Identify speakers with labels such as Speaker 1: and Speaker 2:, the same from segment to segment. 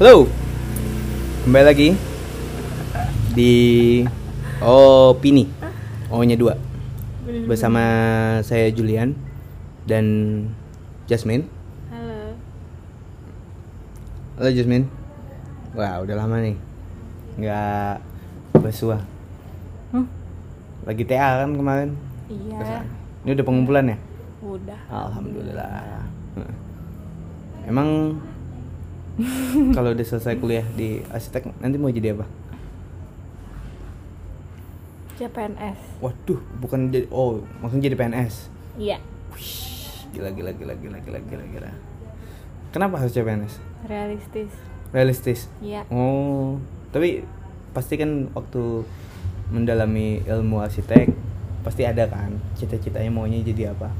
Speaker 1: Halo, kembali lagi di Opini, O-nya dua, bersama saya Julian dan Jasmine.
Speaker 2: Halo.
Speaker 1: Halo Jasmine. Wah, udah lama nih, nggak bersuah.
Speaker 2: Hmm?
Speaker 1: Lagi TA kan kemarin?
Speaker 2: Iya.
Speaker 1: Ini udah pengumpulan ya?
Speaker 2: Udah.
Speaker 1: Alhamdulillah. Emang kalau udah selesai kuliah di arsitek nanti mau jadi apa?
Speaker 2: CPNS.
Speaker 1: Waduh, bukan jadi oh, maksudnya jadi PNS.
Speaker 2: Iya.
Speaker 1: Gila gila gila gila gila gila gila. Kenapa harus CPNS?
Speaker 2: Realistis.
Speaker 1: Realistis.
Speaker 2: Iya.
Speaker 1: Oh, tapi pasti kan waktu mendalami ilmu arsitek pasti ada kan cita-citanya maunya jadi apa?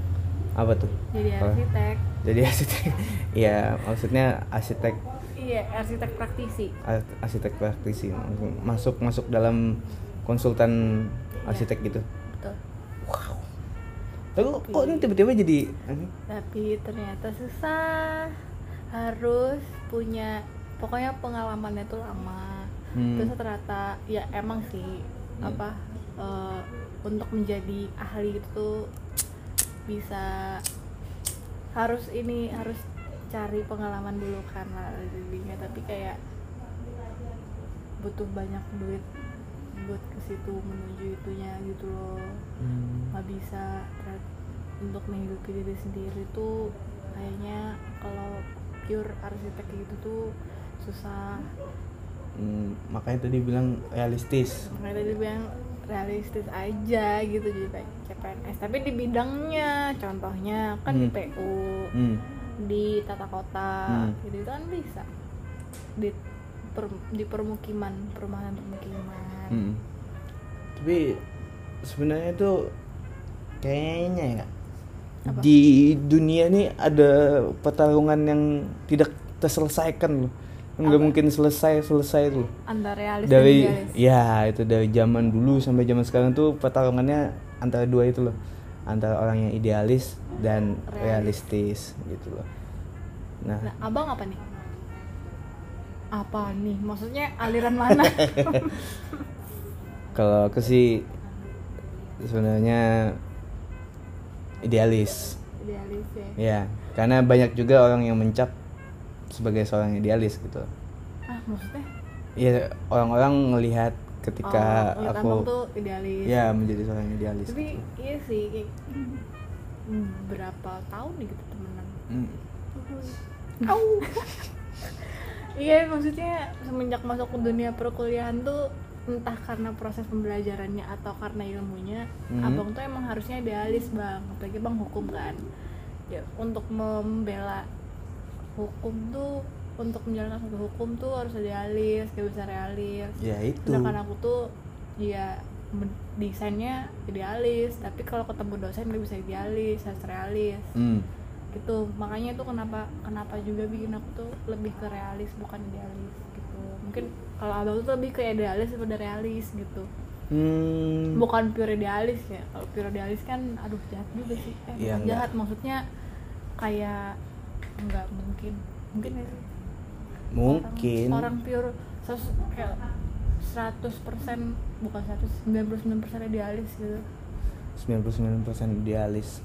Speaker 1: Apa tuh?
Speaker 2: Jadi
Speaker 1: Apa?
Speaker 2: arsitek.
Speaker 1: Jadi arsitek. Iya, maksudnya arsitek
Speaker 2: Iya, arsitek praktisi.
Speaker 1: ar- arsitek praktisi masuk masuk dalam konsultan
Speaker 2: Iya.
Speaker 1: arsitek gitu.
Speaker 2: Betul.
Speaker 1: Wow. Tapi kok- ini tiba-tiba jadi?
Speaker 2: Tapi ternyata susah. Harus punya pokoknya pengalamannya tuh lama.
Speaker 1: Hmm.
Speaker 2: Terus ternyata ya emang sih
Speaker 1: Hmm.
Speaker 2: apa eh, untuk menjadi ahli itu bisa harus ini harus cari pengalaman dulu kan lah jadinya tapi kayak butuh banyak duit buat ke situ menuju itunya gitu loh
Speaker 1: Hmm.
Speaker 2: nggak bisa ter- untuk menghidupi diri sendiri tuh kayaknya kalau pure arsitek gitu tuh susah
Speaker 1: Hmm, makanya tadi bilang realistis.
Speaker 2: makanya tadi bilang realistis aja gitu jadi CPNS tapi di bidangnya contohnya kan di
Speaker 1: Hmm.
Speaker 2: PU
Speaker 1: Hmm.
Speaker 2: di tata kota
Speaker 1: Hmm.
Speaker 2: gitu itu kan bisa di per- di permukiman perumahan permukiman
Speaker 1: Hmm. Tapi sebenarnya itu kayaknya ya
Speaker 2: Apa?
Speaker 1: di dunia ini ada pertarungan yang tidak terselesaikan loh. Nggak mungkin selesai selesai tuh.
Speaker 2: antara realis
Speaker 1: dari
Speaker 2: dan idealis.
Speaker 1: ya itu dari zaman dulu sampai zaman sekarang tuh pertarungannya antara dua itu loh. Antara orang yang idealis dan
Speaker 2: Realis.
Speaker 1: realistis gitu loh. Nah,
Speaker 2: nah abang apa nih? Apa nih? Maksudnya aliran mana?
Speaker 1: Kalau aku sih sebenarnya idealis.
Speaker 2: Idealis ya.
Speaker 1: Ya karena banyak juga orang yang mencap sebagai seorang idealis gitu
Speaker 2: ah maksudnya
Speaker 1: ya orang-orang ngelihat ketika
Speaker 2: oh,
Speaker 1: aku
Speaker 2: tuh idealis
Speaker 1: ya menjadi seorang idealis
Speaker 2: tapi
Speaker 1: gitu.
Speaker 2: iya sih kayak hmm, berapa tahun nih kita temenan
Speaker 1: Hmm.
Speaker 2: Au. iya maksudnya semenjak masuk ke dunia perkuliahan tuh entah karena proses pembelajarannya atau karena ilmunya
Speaker 1: Mhm.
Speaker 2: abang tuh emang harusnya idealis bang apalagi bang hukum kan ya untuk membela hukum tuh untuk menjalankan satu hukum tuh harus idealis gak bisa realis.
Speaker 1: Ya itu.
Speaker 2: Sedangkan aku tuh ya desainnya idealis tapi kalau ketemu dosen gak bisa idealis harus realis.
Speaker 1: Hmm.
Speaker 2: gitu. Makanya tuh kenapa kenapa juga bikin aku tuh lebih ke realis bukan idealis gitu. Mungkin kalau abang tuh lebih ke idealis daripada realis gitu.
Speaker 1: Hmm.
Speaker 2: bukan pure idealis ya. Kalau pure idealis kan aduh jahat juga sih. Eh,
Speaker 1: Iya,
Speaker 2: bukan
Speaker 1: enggak.
Speaker 2: jahat maksudnya kayak nggak mungkin. Mungkin sih?
Speaker 1: mungkin.
Speaker 2: Orang, orang pure sos- kayak 100% bukan 100 99% idealis gitu.
Speaker 1: 99% idealis.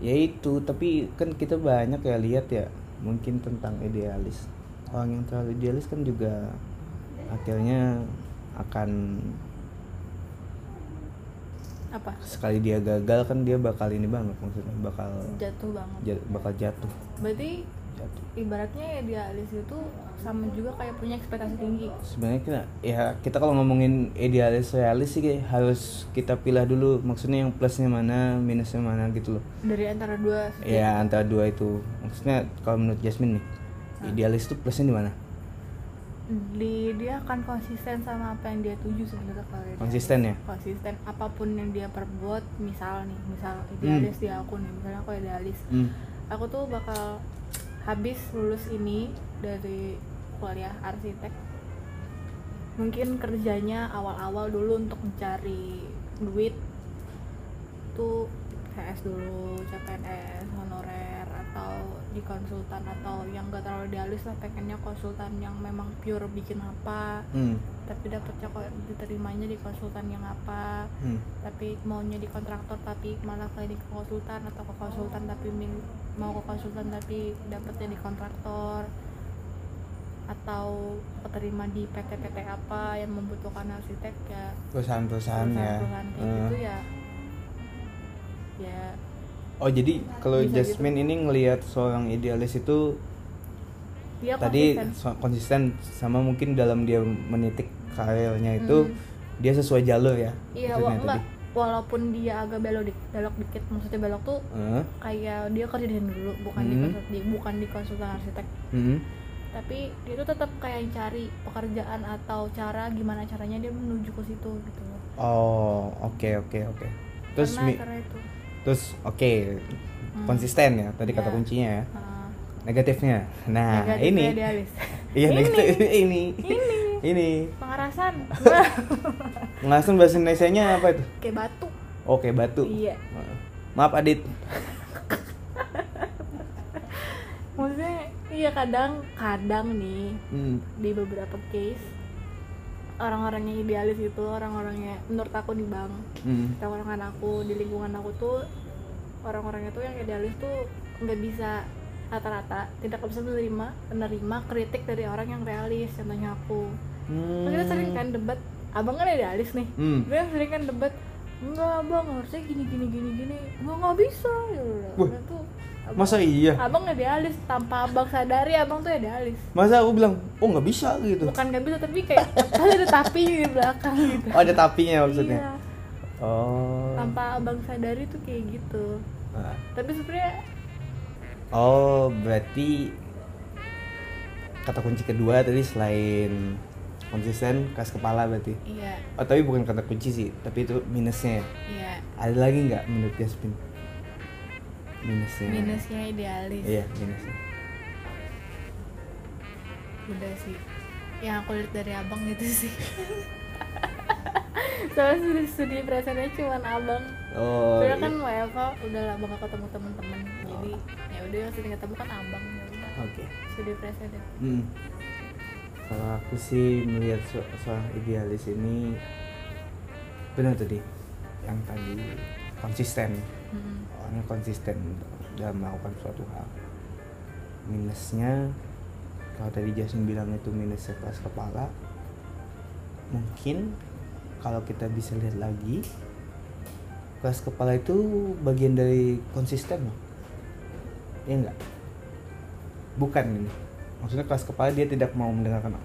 Speaker 1: Ya itu tapi kan kita banyak ya lihat ya mungkin tentang idealis. Orang yang terlalu idealis kan juga akhirnya akan
Speaker 2: apa?
Speaker 1: Sekali dia gagal kan dia bakal ini banget maksudnya bakal
Speaker 2: jatuh banget.
Speaker 1: Ja- bakal jatuh.
Speaker 2: Berarti
Speaker 1: jatuh.
Speaker 2: ibaratnya ya idealis itu sama juga kayak punya ekspektasi tinggi.
Speaker 1: Sebenarnya kita ya kita kalau ngomongin idealis realis sih kayak harus kita pilih dulu maksudnya yang plusnya mana minusnya mana gitu loh.
Speaker 2: Dari antara dua
Speaker 1: ya antara dua itu. Maksudnya kalau menurut Jasmine nih idealis itu plusnya di mana
Speaker 2: di dia akan konsisten sama apa yang dia tuju sebenarnya kalau dia
Speaker 1: Konsisten ya?
Speaker 2: konsisten. Apa pun yang dia perbuat misal nih misal idealis di aku nih misalnya aku idealis.
Speaker 1: Hmm.
Speaker 2: aku tuh bakal habis lulus ini dari kuliah arsitek. Mungkin kerjanya awal-awal dulu untuk mencari duit. Tuh CS dulu CPNS honorer atau di konsultan atau yang gak terlalu idealis lah pengennya konsultan yang memang pure bikin apa
Speaker 1: hmm.
Speaker 2: tapi dapetnya kok diterimanya di konsultan yang apa
Speaker 1: Hmm.
Speaker 2: tapi maunya di kontraktor tapi malah kayak di konsultan atau ke konsultan tapi mau ke konsultan tapi dapetnya di kontraktor atau keterima di PT-PT apa yang membutuhkan arsitek ya
Speaker 1: perusahaan-perusahaan ya
Speaker 2: perusahaan kayak
Speaker 1: Hmm.
Speaker 2: gitu ya ya
Speaker 1: oh jadi kalau
Speaker 2: gitu.
Speaker 1: Jasmine ini ngelihat seorang idealis itu
Speaker 2: dia
Speaker 1: tadi
Speaker 2: konsisten.
Speaker 1: konsisten sama mungkin dalam dia menitik karirnya itu
Speaker 2: Hmm.
Speaker 1: dia sesuai jalur ya
Speaker 2: iya wa- enggak walaupun dia agak belok dik belok dikit maksudnya belok tuh
Speaker 1: Heeh.
Speaker 2: kayak dia kerja dari dulu bukan di
Speaker 1: Hmm.
Speaker 2: di bukan di konsultan arsitek
Speaker 1: Hmm.
Speaker 2: tapi dia tuh tetap kayak cari pekerjaan atau cara gimana caranya dia menuju ke situ gitu
Speaker 1: oh oke oke oke terus
Speaker 2: karena karena itu
Speaker 1: terus oke
Speaker 2: Hmm.
Speaker 1: konsisten ya tadi kata
Speaker 2: Iya.
Speaker 1: kuncinya ya. Negatifnya. Nah
Speaker 2: negatifnya
Speaker 1: ini.
Speaker 2: idealis.
Speaker 1: Iya
Speaker 2: Ini.
Speaker 1: negatif. Ini.
Speaker 2: Ini.
Speaker 1: Ini.
Speaker 2: Pengarasan
Speaker 1: ngelasin bahasa Indonesia nya apa itu?
Speaker 2: Kayak batu.
Speaker 1: Oke batu.
Speaker 2: Iya.
Speaker 1: Maaf Adit.
Speaker 2: Maksudnya iya kadang kadang nih
Speaker 1: hmm.
Speaker 2: di beberapa case orang-orang yang idealis itu orang-orangnya menurut aku di bank.
Speaker 1: Hmm.
Speaker 2: teman aku di lingkungan aku tuh orang-orang itu yang idealis tuh nggak bisa rata-rata tidak bisa menerima menerima kritik dari orang yang realis contohnya aku.
Speaker 1: Hmm.
Speaker 2: Kita sering kan debat abang kan idealis nih.
Speaker 1: Hmm.
Speaker 2: kita sering kan debat enggak abang harusnya gini gini gini gini. Enggak nggak bisa. Ya
Speaker 1: Wah,
Speaker 2: Udah tuh abang,
Speaker 1: masa iya?
Speaker 2: Abang idealis tanpa abang sadari abang tuh idealis
Speaker 1: masa aku bilang oh nggak bisa gitu.
Speaker 2: Bukan nggak bisa tapi kayak pasti ada tapi di belakang gitu.
Speaker 1: Oh ada tapinya maksudnya?
Speaker 2: Iya.
Speaker 1: Oh.
Speaker 2: Tanpa abang sadari tuh kayak gitu.
Speaker 1: Nah.
Speaker 2: tapi sebenarnya
Speaker 1: oh berarti kata kunci kedua tadi selain konsisten kas kepala berarti?
Speaker 2: Iya.
Speaker 1: Oh tapi bukan kata kunci sih tapi itu minusnya ya.
Speaker 2: iya.
Speaker 1: Ada lagi nggak menurut Jasmine minusnya
Speaker 2: minusnya idealis.
Speaker 1: Iya minusnya
Speaker 2: udah sih. Yang aku lihat dari abang itu sih. Soalnya studi, studi perasaannya cuma abang.
Speaker 1: Oh
Speaker 2: Soalnya
Speaker 1: iya.
Speaker 2: kan WFA udah lama gak ketemu temen-temen jadi ya udah yang sering ketemu kan abang. Ya udah.
Speaker 1: Oke.
Speaker 2: Studi presiden
Speaker 1: Hmm. Kalau aku sih melihat seorang idealis ini benar tadi yang tadi konsisten.
Speaker 2: Hmm.
Speaker 1: orangnya konsisten dalam melakukan suatu hal. Minusnya kalau tadi Jason bilang itu minusnya kelas kepala mungkin kalau kita bisa lihat lagi kelas kepala itu bagian dari konsisten loh. Ya enggak bukan ini. Maksudnya kelas kepala dia tidak mau mendengarkan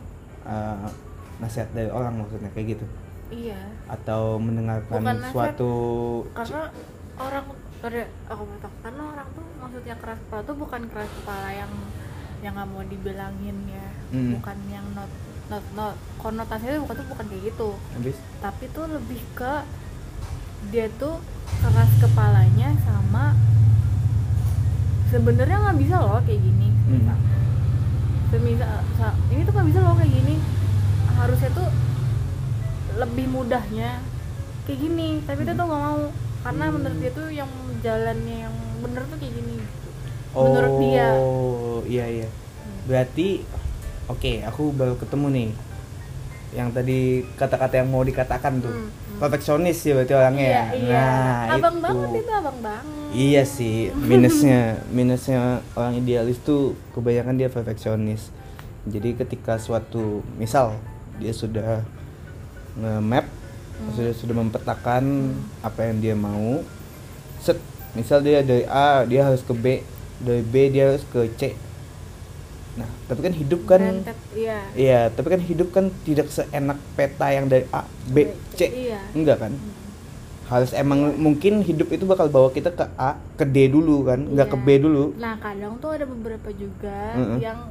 Speaker 1: uh, nasihat dari orang maksudnya kayak gitu
Speaker 2: iya.
Speaker 1: Atau mendengarkan
Speaker 2: Bukan
Speaker 1: suatu
Speaker 2: karena orang dari aku tahu karena orang tuh maksudnya keras kepala tuh bukan keras kepala yang yang nggak mau dibilangin ya.
Speaker 1: Hmm.
Speaker 2: bukan yang not not not konotasinya bukan tuh bukan kayak gitu.
Speaker 1: Habis?
Speaker 2: Tapi tuh lebih ke dia tuh keras kepalanya sama sebenarnya nggak bisa loh kayak gini.
Speaker 1: Hmm.
Speaker 2: semisal sa- ini tuh nggak bisa loh kayak gini. Harusnya tuh lebih mudahnya kayak gini tapi dia tuh nggak mau karena
Speaker 1: Hmm.
Speaker 2: menurut dia tuh yang jalannya yang bener tuh kayak gini Menurut dia.
Speaker 1: Oh, iya iya. Berarti oke, aku baru ketemu nih. Yang tadi kata-kata yang mau dikatakan tuh.
Speaker 2: Hmm, hmm.
Speaker 1: Perfeksionis ya berarti orangnya.
Speaker 2: iya
Speaker 1: ya?
Speaker 2: iya
Speaker 1: Nah,
Speaker 2: abang
Speaker 1: itu.
Speaker 2: banget itu abang banget
Speaker 1: Iya sih, minusnya minusnya orang idealis tuh kebanyakan dia perfeksionis. Jadi ketika suatu misal dia sudah nge-map,
Speaker 2: Hmm.
Speaker 1: sudah sudah mempetakan apa yang dia mau. Set, misal dia dari A dia harus ke B, dari B dia harus ke C. Nah, tapi kan hidup kan
Speaker 2: iya
Speaker 1: Iya, tapi kan hidup kan tidak seenak peta yang dari A, B, C.
Speaker 2: iya
Speaker 1: Enggak kan? harus emang mungkin hidup itu bakal bawa kita ke A ke D dulu kan nggak ke
Speaker 2: Iya.
Speaker 1: B dulu
Speaker 2: Nah kadang tuh ada beberapa juga
Speaker 1: Mm-mm.
Speaker 2: yang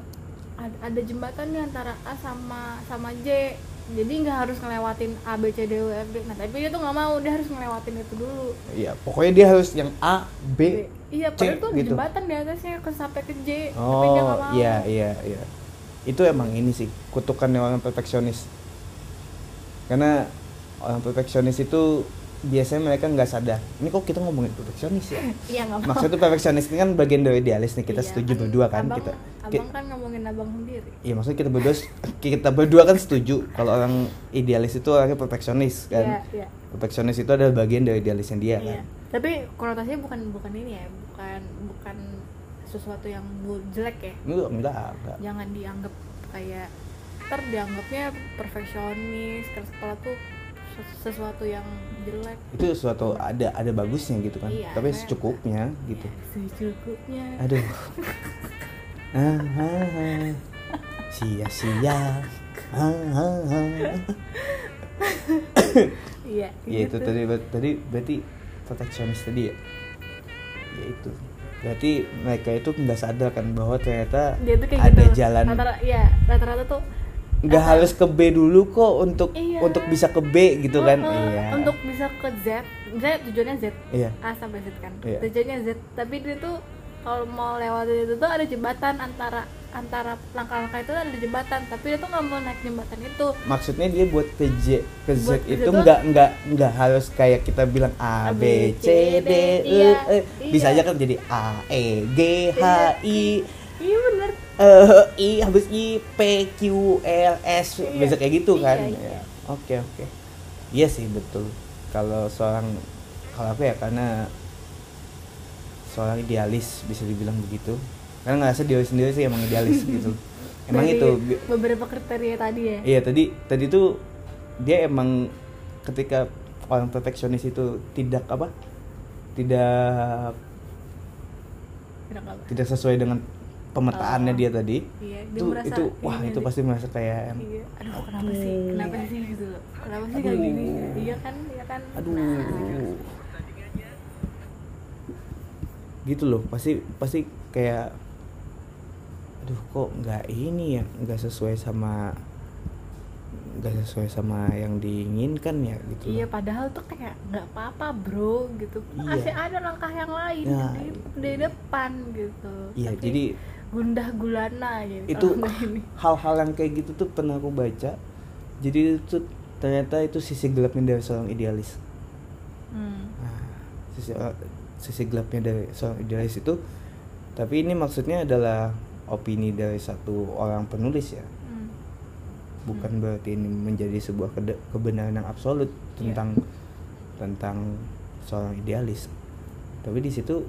Speaker 2: ada, ada jembatan nih antara A sama sama J. Jadi nggak harus ngelewatin A B C D E F G. Nah tapi dia tuh nggak mau, dia harus ngelewatin itu dulu.
Speaker 1: iya pokoknya dia harus yang A B
Speaker 2: Iya,
Speaker 1: C,
Speaker 2: padahal tuh
Speaker 1: gitu.
Speaker 2: jembatan di atasnya ke sampai ke J. tapi dia nggak
Speaker 1: oh
Speaker 2: mau.
Speaker 1: iya iya iya itu emang ini sih kutukannya orang perfeksionis karena orang perfeksionis itu biasanya mereka nggak sadar ini kok kita ngomongin perfeksionis ya
Speaker 2: iya nggak apa
Speaker 1: maksudnya perfeksionis ini kan bagian dari idealis nih kita
Speaker 2: Iya,
Speaker 1: setuju berdua kan
Speaker 2: abang,
Speaker 1: kita
Speaker 2: abang kan ngomongin abang sendiri
Speaker 1: Iya maksudnya kita berdua kita berdua kan setuju kalau orang idealis itu orangnya perfeksionis kan.
Speaker 2: iya iya
Speaker 1: Perfeksionis itu adalah bagian dari idealisnya dia
Speaker 2: Iya.
Speaker 1: kan.
Speaker 2: tapi konotasinya bukan bukan ini ya bukan bukan sesuatu yang jelek ya
Speaker 1: Enggak, enggak, enggak.
Speaker 2: jangan dianggap kayak ntar dianggapnya perfeksionis keras kepala tuh sesu- sesuatu yang jelek
Speaker 1: Itu suatu ada ada bagusnya gitu kan.
Speaker 2: Iya,
Speaker 1: Tapi secukupnya gitu.
Speaker 2: Ya, secukupnya
Speaker 1: Aduh. Ah, ah, ah. Sia-sia.
Speaker 2: Iya
Speaker 1: Ya itu
Speaker 2: gitu.
Speaker 1: tadi tadi berarti perfeksionis tadi ya. Ya itu. Berarti mereka itu nggak sadar kan bahwa ternyata
Speaker 2: dia tuh kayak
Speaker 1: ada
Speaker 2: gitu
Speaker 1: jalan
Speaker 2: rata ya rata-rata tuh
Speaker 1: nggak harus ke B dulu kok untuk
Speaker 2: Iya.
Speaker 1: untuk bisa ke B gitu kan
Speaker 2: Uh-uh,
Speaker 1: iya
Speaker 2: untuk bisa ke Z Z tujuannya Z
Speaker 1: iya
Speaker 2: A sampai Z kan
Speaker 1: Iya.
Speaker 2: tujuannya Z tapi dia tuh kalau mau lewat itu tuh ada jembatan antara antara langkah-langkah itu ada jembatan tapi dia tuh nggak mau naik jembatan itu
Speaker 1: maksudnya dia buat ke J ke Z
Speaker 2: Buat
Speaker 1: itu nggak nggak nggak harus kayak kita bilang A B C D E
Speaker 2: Iya,
Speaker 1: E bisa
Speaker 2: iya.
Speaker 1: aja kan jadi A E G H I
Speaker 2: iya bener
Speaker 1: eh I habis I P Q L S
Speaker 2: Iya.
Speaker 1: bisa kayak gitu kan
Speaker 2: Iya, iya.
Speaker 1: Ya. oke oke iya sih betul kalau seorang kalau aku ya karena seorang idealis bisa dibilang begitu. Karena ngerasa diri sendiri sih emang idealis gitu. Emang
Speaker 2: Dari
Speaker 1: itu
Speaker 2: beberapa kriteria tadi ya?
Speaker 1: Iya tadi tadi tuh dia emang ketika orang perfeksionis itu tidak apa? Tidak
Speaker 2: Tidak apa.
Speaker 1: tidak sesuai dengan pemetaannya
Speaker 2: Oh.
Speaker 1: dia tadi
Speaker 2: iya dia
Speaker 1: itu
Speaker 2: merasa
Speaker 1: itu wah
Speaker 2: ini
Speaker 1: itu pasti merasa kayak
Speaker 2: iya aduh kenapa sih kenapa sih? Gitu kenapa sih kayak gini? Iya kan iya kan?
Speaker 1: Aduh.
Speaker 2: Nah,
Speaker 1: gitu loh. Pasti pasti kayak aduh kok nggak ini ya? Nggak sesuai sama nggak sesuai sama yang diinginkan ya? Gitu
Speaker 2: Iya
Speaker 1: loh.
Speaker 2: padahal tuh kayak nggak apa-apa bro gitu.
Speaker 1: Iya.
Speaker 2: masih ada langkah yang lain
Speaker 1: Nah,
Speaker 2: di, di depan gitu.
Speaker 1: Iya
Speaker 2: Tapi
Speaker 1: jadi
Speaker 2: gundah gulana gitu
Speaker 1: itu hal-hal yang kayak gitu tuh pernah aku baca. Jadi itu ternyata itu sisi gelapnya dari seorang idealis.
Speaker 2: Hmm.
Speaker 1: Nah, sisi sisi gelapnya dari seorang idealis itu. Tapi ini maksudnya adalah opini dari satu orang penulis ya.
Speaker 2: Hmm.
Speaker 1: bukan berarti ini menjadi sebuah kebenaran yang absolut
Speaker 2: Iya.
Speaker 1: tentang tentang seorang idealis. Tapi di situ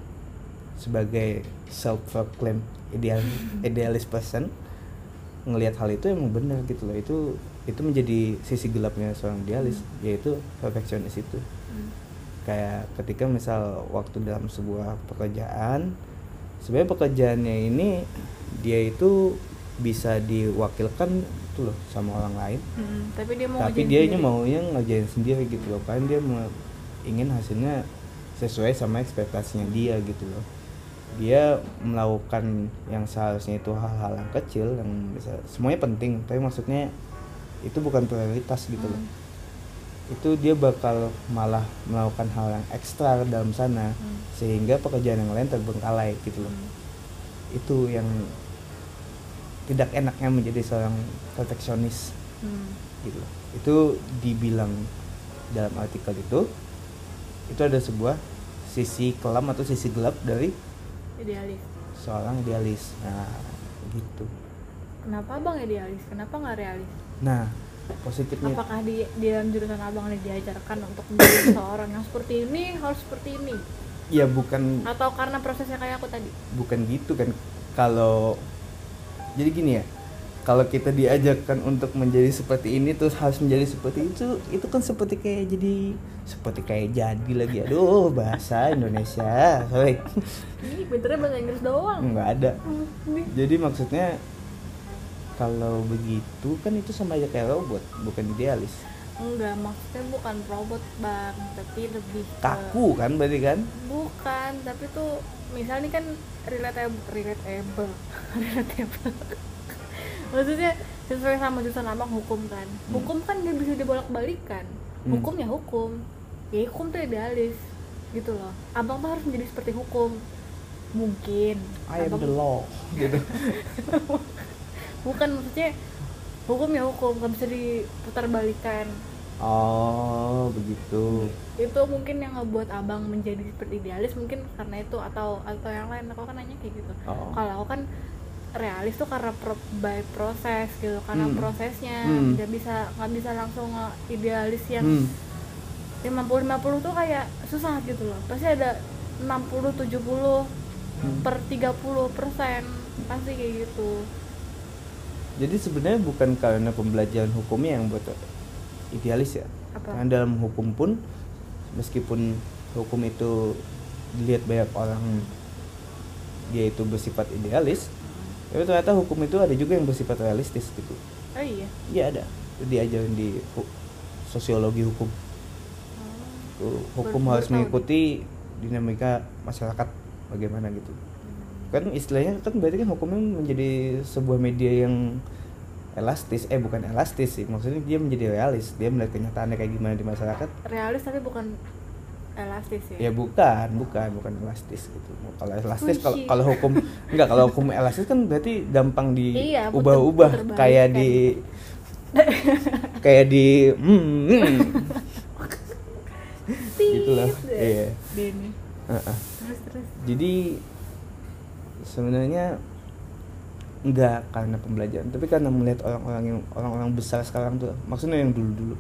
Speaker 1: sebagai self proclaim ideal idealis person ngelihat hal itu emang benar gitu loh. Itu itu menjadi sisi gelapnya seorang idealis yaitu perfeksionis itu.
Speaker 2: Hmm.
Speaker 1: Kayak ketika misal waktu dalam sebuah pekerjaan sebenarnya pekerjaannya ini dia itu bisa diwakilkan itu loh sama orang lain.
Speaker 2: Hmm, tapi dia mau
Speaker 1: tapi dia
Speaker 2: sendiri.
Speaker 1: maunya ngerjain sendiri gitu loh. Kan dia mau- ingin hasilnya sesuai sama ekspektasinya dia gitu loh. Dia melakukan yang seharusnya itu hal-hal yang kecil yang bisa semuanya penting. Tapi maksudnya itu bukan prioritas gitu loh.
Speaker 2: Hmm.
Speaker 1: Itu dia bakal malah melakukan hal yang ekstra dalam sana
Speaker 2: Hmm.
Speaker 1: sehingga pekerjaan yang lain terbengkalai gitu loh
Speaker 2: Hmm.
Speaker 1: itu yang tidak enaknya menjadi seorang perfeksionis
Speaker 2: Hmm.
Speaker 1: gitu loh. itu dibilang dalam artikel itu itu ada sebuah sisi kelam atau sisi gelap dari
Speaker 2: idealis
Speaker 1: seorang idealis nah gitu
Speaker 2: kenapa abang idealis kenapa nggak realis
Speaker 1: nah positifnya.
Speaker 2: Apakah di, di dalam jurusan abang ini diajarkan untuk menjadi seorang yang seperti ini harus seperti ini?
Speaker 1: Ya bukan.
Speaker 2: Atau karena prosesnya kayak aku tadi?
Speaker 1: Bukan gitu kan. Kalau jadi gini ya. Kalau kita diajarkan untuk menjadi seperti ini terus harus menjadi seperti itu itu kan seperti kayak jadi seperti kayak jadi lagi. Aduh bahasa Indonesia. Sorry
Speaker 2: ini pinternya bahasa Inggris doang.
Speaker 1: Nggak ada.
Speaker 2: Ini.
Speaker 1: jadi maksudnya kalau begitu kan itu sama aja kayak robot bukan idealis.
Speaker 2: Enggak maksudnya bukan robot bang tapi lebih ke-
Speaker 1: kaku kan berarti kan?
Speaker 2: Bukan tapi tuh misalnya kan relatable relatable relatable. Maksudnya sesuai sama jurusan abang hukum kan. Hukum kan dia bisa dibolak balikan
Speaker 1: Hmm.
Speaker 2: hukum ya hukum. Ya hukum tuh idealis gitu loh. Abang tuh harus menjadi seperti hukum. Mungkin.
Speaker 1: I am
Speaker 2: Abang-
Speaker 1: the law gitu
Speaker 2: bukan maksudnya hukum ya hukum nggak bisa diputar balikan
Speaker 1: oh
Speaker 2: gitu
Speaker 1: gitu
Speaker 2: itu mungkin yang ngebuat abang menjadi seperti idealis mungkin karena itu atau atau yang lain aku kan nanya kayak gitu
Speaker 1: Oh.
Speaker 2: kalau aku kan realis tuh karena pro- by proses gitu karena
Speaker 1: Hmm.
Speaker 2: prosesnya
Speaker 1: Hmm.
Speaker 2: nggak bisa nggak bisa langsung idealis yang
Speaker 1: hmm.
Speaker 2: 50 50 tuh kayak susah gitu loh pasti ada 60 70
Speaker 1: Hmm.
Speaker 2: per 30 persen pasti kayak gitu
Speaker 1: jadi sebenarnya bukan karena pembelajaran hukumnya yang buat idealis ya.
Speaker 2: Apa?
Speaker 1: Karena dalam hukum pun meskipun hukum itu dilihat banyak orang dia itu bersifat idealis tapi ternyata hukum itu ada juga yang bersifat realistis gitu.
Speaker 2: Oh iya?
Speaker 1: Iya ada. Diajarin di hu- sosiologi hukum.
Speaker 2: Oh.
Speaker 1: Hukum harus mengikuti dinamika masyarakat bagaimana gitu kan istilahnya kan berarti kan hukumnya menjadi sebuah media yang elastis. Eh bukan elastis sih maksudnya dia menjadi realis. Dia melihat kenyataannya kayak gimana di masyarakat.
Speaker 2: Realis tapi bukan elastis ya,
Speaker 1: ya bukan bukan bukan elastis gitu. Kalau elastis kalau kalau hukum enggak kalau hukum elastis kan berarti gampang
Speaker 2: Iya,
Speaker 1: diubah-ubah
Speaker 2: puter
Speaker 1: kayak
Speaker 2: balik
Speaker 1: di kayak di hmm, hmm. gitu
Speaker 2: deh.
Speaker 1: iya.
Speaker 2: Denny.
Speaker 1: Heeh.
Speaker 2: terus terus.
Speaker 1: Jadi sebenarnya enggak karena pembelajaran tapi karena melihat orang-orang yang orang-orang besar sekarang tuh maksudnya yang dulu-dulu.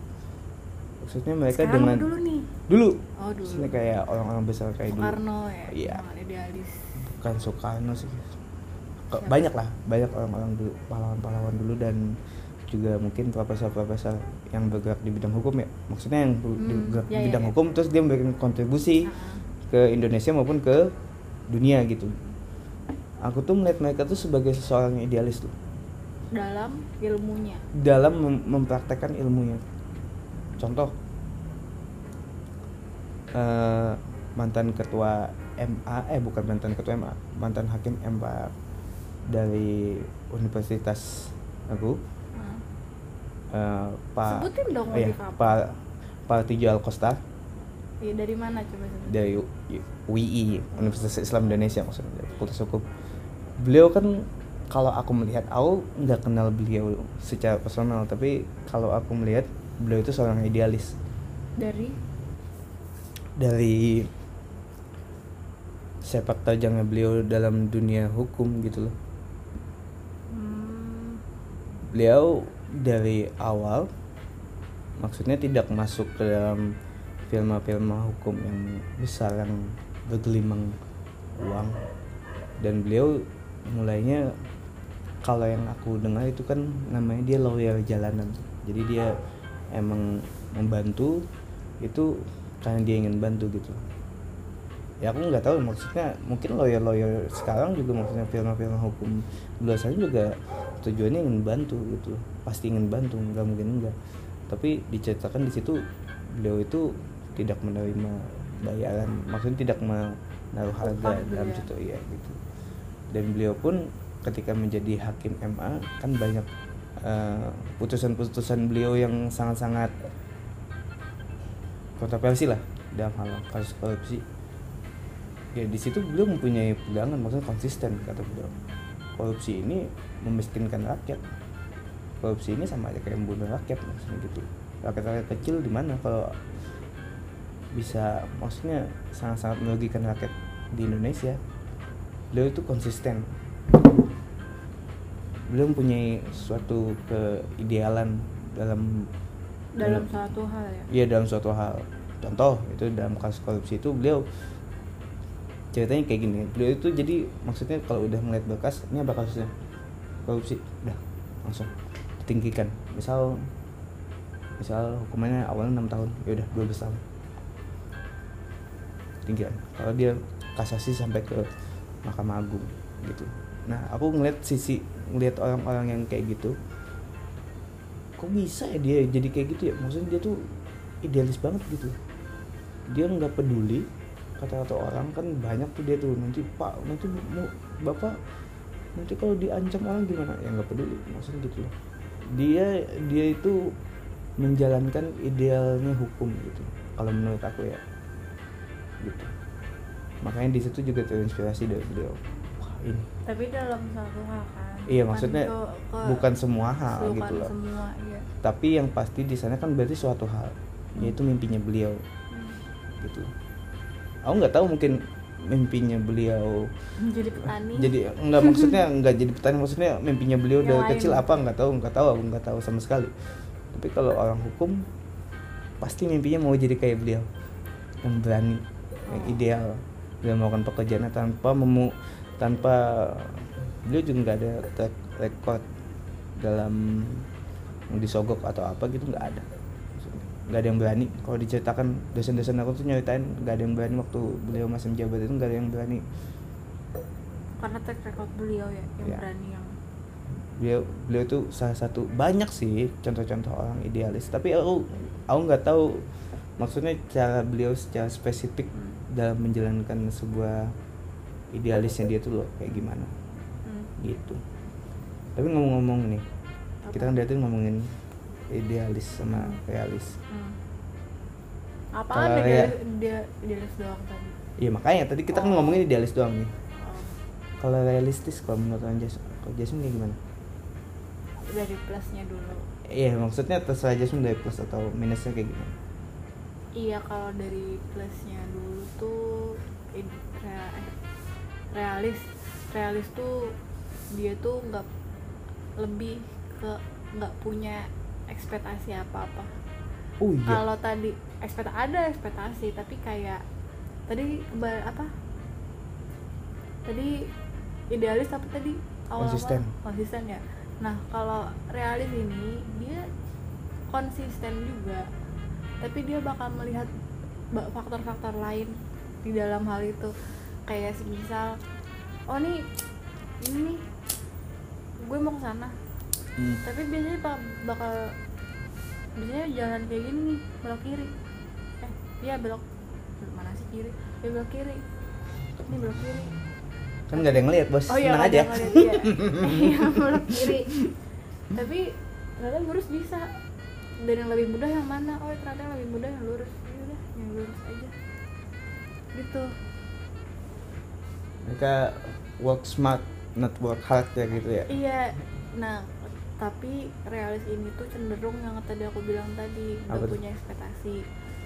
Speaker 1: Maksudnya mereka
Speaker 2: Sekarang
Speaker 1: dengan
Speaker 2: dulu nih?
Speaker 1: Dulu.
Speaker 2: Oh dulu.
Speaker 1: Maksudnya kayak orang-orang besar kayak dulu.
Speaker 2: Soekarno ya?
Speaker 1: Iya.
Speaker 2: idealis.
Speaker 1: Bukan Soekarno sih.
Speaker 2: Siapa?
Speaker 1: banyak lah banyak orang-orang dulu pahlawan-pahlawan dulu dan juga mungkin profesor-profesor yang bergerak di bidang hukum ya. Maksudnya yang
Speaker 2: Hmm,
Speaker 1: bergerak
Speaker 2: ya,
Speaker 1: di
Speaker 2: ya,
Speaker 1: bidang
Speaker 2: ya.
Speaker 1: hukum terus dia memberikan kontribusi
Speaker 2: Ah,
Speaker 1: ke Indonesia maupun ke dunia gitu aku tuh melihat mereka tuh sebagai seseorang yang idealis tuh.
Speaker 2: Dalam ilmunya?
Speaker 1: Dalam mem- mempraktekkan ilmunya. Contoh. Eh, mantan ketua MA eh bukan mantan ketua MA mantan hakim MA dari universitas aku.
Speaker 2: Ah.
Speaker 1: eh, Pak
Speaker 2: Sebutin dong
Speaker 1: iya,
Speaker 2: lebih apa.
Speaker 1: Pak Pak Tijo Alkosta
Speaker 2: Iya, dari mana coba sebutin?
Speaker 1: Dari U- UII Universitas Islam Indonesia maksudnya dari Fakultas Hukum beliau kan kalau aku melihat aku nggak kenal beliau secara personal tapi kalau aku melihat beliau itu seorang idealis.
Speaker 2: Dari?
Speaker 1: Dari sepak terjangnya beliau dalam dunia hukum gitu loh.
Speaker 2: Hmm,
Speaker 1: beliau dari awal maksudnya tidak masuk ke dalam film-film hukum yang besar yang bergelimang uang. Dan beliau mulainya kalau yang aku dengar itu kan namanya dia lawyer jalanan. Jadi dia emang membantu itu karena dia ingin bantu gitu. Ya aku nggak tahu maksudnya mungkin lawyer lawyer sekarang juga maksudnya film-film hukum biasanya juga tujuannya ingin bantu gitu. Pasti ingin bantu nggak mungkin enggak tapi diceritakan di situ beliau itu tidak menerima bayaran maksudnya tidak menaruh harga dalam
Speaker 2: ya.
Speaker 1: situ iya gitu dan beliau pun ketika menjadi hakim MA kan banyak eh, putusan-putusan beliau yang sangat-sangat kontroversi lah dalam hal kasus korupsi. Ya di situ beliau mempunyai pegangan maksudnya konsisten kata beliau. Korupsi ini memiskinkan rakyat. Korupsi ini sama aja kayak membunuh rakyat maksudnya gitu. Rakyat-rakyat kecil di mana kalau bisa maksudnya sangat-sangat merugikan rakyat di Indonesia beliau itu konsisten beliau mempunyai suatu keidealan dalam
Speaker 2: dalam satu hal ya
Speaker 1: Iya dalam suatu hal. Contoh itu dalam kasus korupsi itu beliau ceritanya kayak gini. Beliau itu jadi maksudnya kalau udah melihat berkas ini apa kasusnya korupsi, udah langsung ditinggikan. Misal misal hukumannya awalnya enam tahun, ya udah 12 tahun. Tinggikan. Kalau dia kasasi sampai ke Mahkamah Agung gitu. Nah, aku ngeliat sisi ngeliat orang-orang yang kayak gitu kok bisa ya dia jadi kayak gitu ya? Maksudnya dia tuh idealis banget gitu. Dia nggak peduli kata-kata orang kan banyak tuh dia tuh nanti pak nanti mau bapak nanti kalau diancam orang gimana? Ya nggak peduli maksudnya gitu loh. Dia dia itu menjalankan idealnya hukum gitu kalau menurut aku ya gitu makanya di situ juga terinspirasi dari beliau. Wah ini.
Speaker 2: Tapi dalam satu hal kan?
Speaker 1: Iya,
Speaker 2: Bukan
Speaker 1: maksudnya
Speaker 2: ke- ke
Speaker 1: bukan semua hal gitu loh.
Speaker 2: semua iya.
Speaker 1: Tapi yang pasti di sana kan berarti suatu hal yaitu mimpinya beliau.
Speaker 2: Hmm.
Speaker 1: gitu. Aku nggak tahu mungkin mimpinya beliau
Speaker 2: jadi petani.
Speaker 1: Jadi nggak maksudnya nggak jadi petani maksudnya mimpinya beliau
Speaker 2: Yang
Speaker 1: dari
Speaker 2: lain.
Speaker 1: kecil apa nggak tahu nggak tahu aku nggak tahu sama sekali. Tapi kalau orang hukum pasti mimpinya mau jadi kayak beliau. Yang berani yang
Speaker 2: Oh.
Speaker 1: ideal dalam melakukan pekerjaannya tanpa memu tanpa beliau juga nggak ada track record dalam disogok atau apa gitu nggak ada nggak ada yang berani kalau diceritakan dosen-dosen aku tuh nyeritain nggak ada yang berani waktu beliau masih menjabat itu nggak ada yang berani
Speaker 2: karena track record beliau ya yang
Speaker 1: Ya.
Speaker 2: berani yang
Speaker 1: beliau beliau itu salah satu banyak sih contoh-contoh orang idealis tapi aku aku nggak tahu maksudnya cara beliau secara spesifik
Speaker 2: Hmm.
Speaker 1: Dalam menjalankan sebuah idealisnya dia tuh loh kayak gimana
Speaker 2: hmm.
Speaker 1: gitu tapi ngomong-ngomong nih
Speaker 2: Apa?
Speaker 1: kita kan dari ngomongin idealis sama realis
Speaker 2: Hmm. Apaan
Speaker 1: Kalau ya-
Speaker 2: dia idealis doang tadi
Speaker 1: iya makanya tadi kita kan
Speaker 2: Oh.
Speaker 1: ngomongin idealis doang nih
Speaker 2: oh.
Speaker 1: kalau realistis kalau menurut Anja kalau Jasmine kayak gimana
Speaker 2: dari plusnya dulu
Speaker 1: iya maksudnya terserah Jasmine dari plus atau minusnya kayak gimana
Speaker 2: iya kalau dari plusnya dulu rea- eh, realis realis tuh dia tuh nggak lebih ke nggak punya ekspektasi apa apa
Speaker 1: oh iya.
Speaker 2: Kalau tadi ekspektasi ada ekspektasi tapi kayak tadi apa? Tadi idealis apa tadi awal
Speaker 1: Konsisten.
Speaker 2: konsisten ya. Nah kalau realis ini dia konsisten juga tapi dia bakal melihat faktor-faktor lain di dalam hal itu. Kayak misal oh nih ini nih gue mau ke sana.
Speaker 1: Hmm.
Speaker 2: tapi biasanya bak- bakal biasanya jalan kayak gini nih belok kiri. Eh iya belok belok mana sih kiri? Ya belok kiri. Ini belok kiri.
Speaker 1: Kan nggak ada yang ngeliat bos.
Speaker 2: Oh iya
Speaker 1: aja.
Speaker 2: iya. Iya, belok kiri. Tapi ternyata lurus bisa. Dan yang lebih mudah yang mana? Oh ternyata yang lebih mudah yang lurus. Ya udah yang lurus aja gitu.
Speaker 1: Mereka work smart not work hard ya gitu ya?
Speaker 2: Iya. Nah tapi realis ini tuh cenderung yang tadi aku bilang tadi
Speaker 1: Apa
Speaker 2: gak
Speaker 1: tuh?
Speaker 2: punya ekspektasi.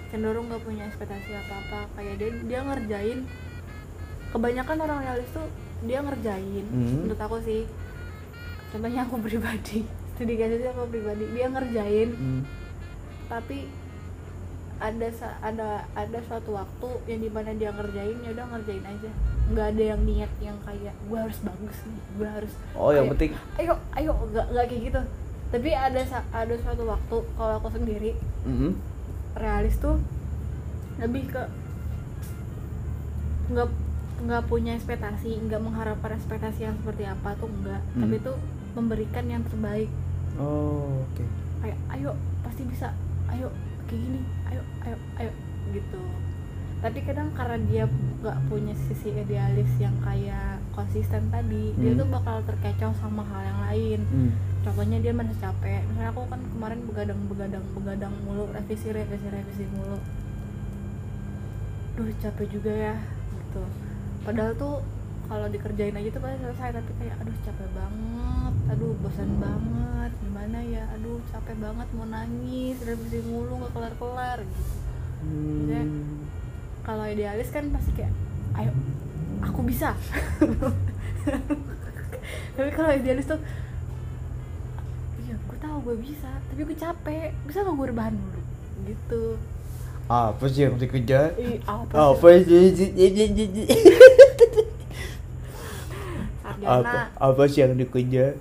Speaker 2: Cenderung gak punya ekspektasi apa apa kayak dia dia ngerjain kebanyakan orang realis tuh dia ngerjain
Speaker 1: Hmm.
Speaker 2: menurut aku sih. Contohnya aku pribadi studi kasusnya aku pribadi. Dia ngerjain
Speaker 1: Hmm.
Speaker 2: tapi ada ada ada suatu waktu yang di mana dia ngerjain ya udah ngerjain aja. Nggak ada yang niat yang kayak gue harus bagus nih gue harus
Speaker 1: oh yang
Speaker 2: kayak,
Speaker 1: penting
Speaker 2: ayo ayo nggak nggak kayak gitu. Tapi ada ada suatu waktu kalau aku sendiri
Speaker 1: mm
Speaker 2: realis tuh lebih ke nggak nggak punya ekspektasi nggak mengharapkan ekspektasi yang seperti apa tuh enggak
Speaker 1: Hmm.
Speaker 2: tapi tuh memberikan yang terbaik.
Speaker 1: Oh oke.
Speaker 2: Kayak ayo pasti bisa. Ayo kayak gini. Ayo ayo ayo gitu. Tapi kadang karena dia nggak punya sisi idealis yang kayak konsisten tadi dia
Speaker 1: Hmm.
Speaker 2: tuh bakal terkecoh sama hal yang lain.
Speaker 1: Hmm.
Speaker 2: contohnya dia merasa capek. Misalnya aku kan kemarin begadang begadang begadang mulu revisi revisi revisi mulu. Duh capek juga ya gitu. Padahal tuh kalau dikerjain aja tuh pasti selesai tapi kayak aduh capek banget aduh bosan banget. Gimana ya? Aduh capek banget mau nangis revisi mulu nggak kelar kelar gitu. Maksudnya,
Speaker 1: Hmm.
Speaker 2: kalau idealis kan pasti kayak ayo aku bisa. Tapi kalau idealis tuh iya gue tahu gue bisa tapi gue capek. Bisa nggak gue rebahan dulu? Gitu.
Speaker 1: Apa sih yang dikejar?
Speaker 2: Apa
Speaker 1: apa
Speaker 2: sih?
Speaker 1: Apa apa sih yang dikejar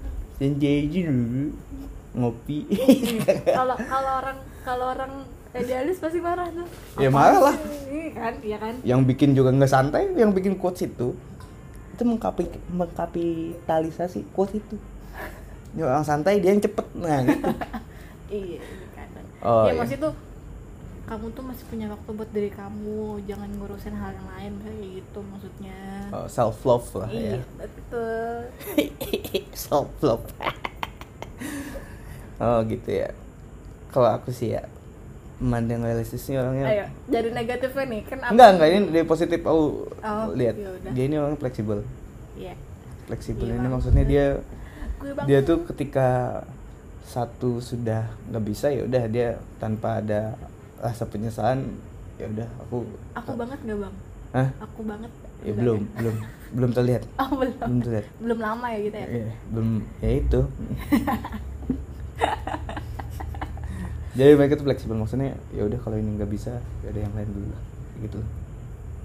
Speaker 1: aja dulu ngopi.
Speaker 2: Kalau kalau orang kalau orang idealis pasti marah tuh.
Speaker 1: Ya, marah lah.
Speaker 2: Iya kan iya kan.
Speaker 1: Yang bikin juga nggak santai yang bikin quotes itu itu mengkapi mengkapitalisasi quotes itu. Ini orang santai dia yang cepet. Nah gitu.
Speaker 2: Iya iya kadang
Speaker 1: Oh,
Speaker 2: ya
Speaker 1: iya.
Speaker 2: maksud tuh kamu tuh masih punya waktu buat diri kamu jangan ngurusin hal yang lain kayak gitu maksudnya.
Speaker 1: Oh, self love lah
Speaker 2: iya
Speaker 1: ya
Speaker 2: betul.
Speaker 1: Self love oh gitu ya. Kalau aku sih ya memandang realistisnya orangnya.
Speaker 2: Ayo dari negatifnya nih kan apa
Speaker 1: enggak enggak ini dari positif aku
Speaker 2: Oh,
Speaker 1: lihat.
Speaker 2: yaudah.
Speaker 1: dia ini orang fleksibel.
Speaker 2: Iya.
Speaker 1: Fleksibel
Speaker 2: Iya,
Speaker 1: ini maksudnya dia dia tuh ketika satu sudah nggak bisa ya udah dia tanpa ada rasa penyesalan ya udah aku
Speaker 2: aku banget nggak bang?
Speaker 1: Hah?
Speaker 2: aku banget
Speaker 1: ya
Speaker 2: Enggak
Speaker 1: belum belum belum terlihat.
Speaker 2: Oh belum.
Speaker 1: Belum terlihat.
Speaker 2: Belum lama ya gitu ya?
Speaker 1: Iya, belum ya itu. Jadi mereka tuh fleksibel maksudnya ya udah kalau ini nggak bisa ya ada yang lain dulu lah gitu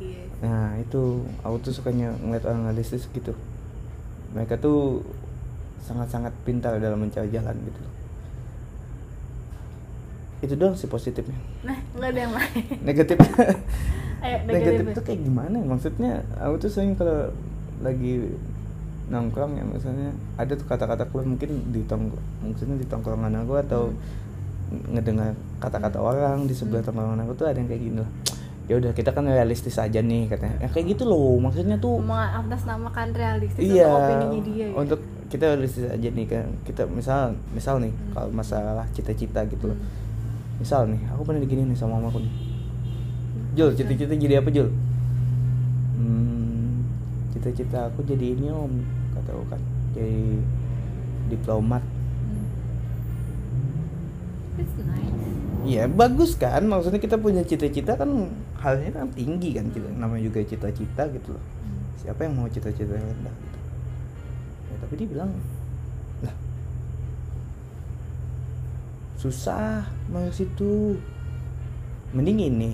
Speaker 2: iya.
Speaker 1: Nah itu aku tuh sukanya ngeliat orang realistis gitu. Mereka tuh sangat-sangat pintar dalam mencari jalan gitu itu doang sih positifnya
Speaker 2: nah nggak ada yang lain
Speaker 1: negatif
Speaker 2: ayo
Speaker 1: negatif itu kayak gimana ya? maksudnya aku tuh sering kalau lagi nongkrong ya misalnya ada tuh kata-kata keluar mungkin di tong maksudnya di tongkrongan aku atau ngedengar kata-kata orang di sebelah
Speaker 2: Hmm.
Speaker 1: tongkrongan aku tuh ada yang kayak gini lah ya udah kita kan realistis aja nih katanya ya kayak gitu loh maksudnya tuh
Speaker 2: mengatasnamakan realistis
Speaker 1: iya
Speaker 2: untuk opininya dia ya?
Speaker 1: untuk kita realistis aja nih kan kita misal misal nih
Speaker 2: Hmm.
Speaker 1: kalau masalah cita-cita gitu loh
Speaker 2: Hmm.
Speaker 1: Misal nih aku pernah digini nih sama mamaku nih. Jul cita-cita jadi apa Jul? Hmm, cita-cita aku jadi ini om kata aku kan. Jadi diplomat.
Speaker 2: Hmm. It's nice.
Speaker 1: Iya bagus kan? Maksudnya kita punya cita-cita kan halnya kan tinggi kan kita namanya juga cita-cita gitu loh.
Speaker 2: Hmm.
Speaker 1: siapa yang mau cita-cita yang rendah gitu? Ya tapi dia bilang lah susah mau situ mending ini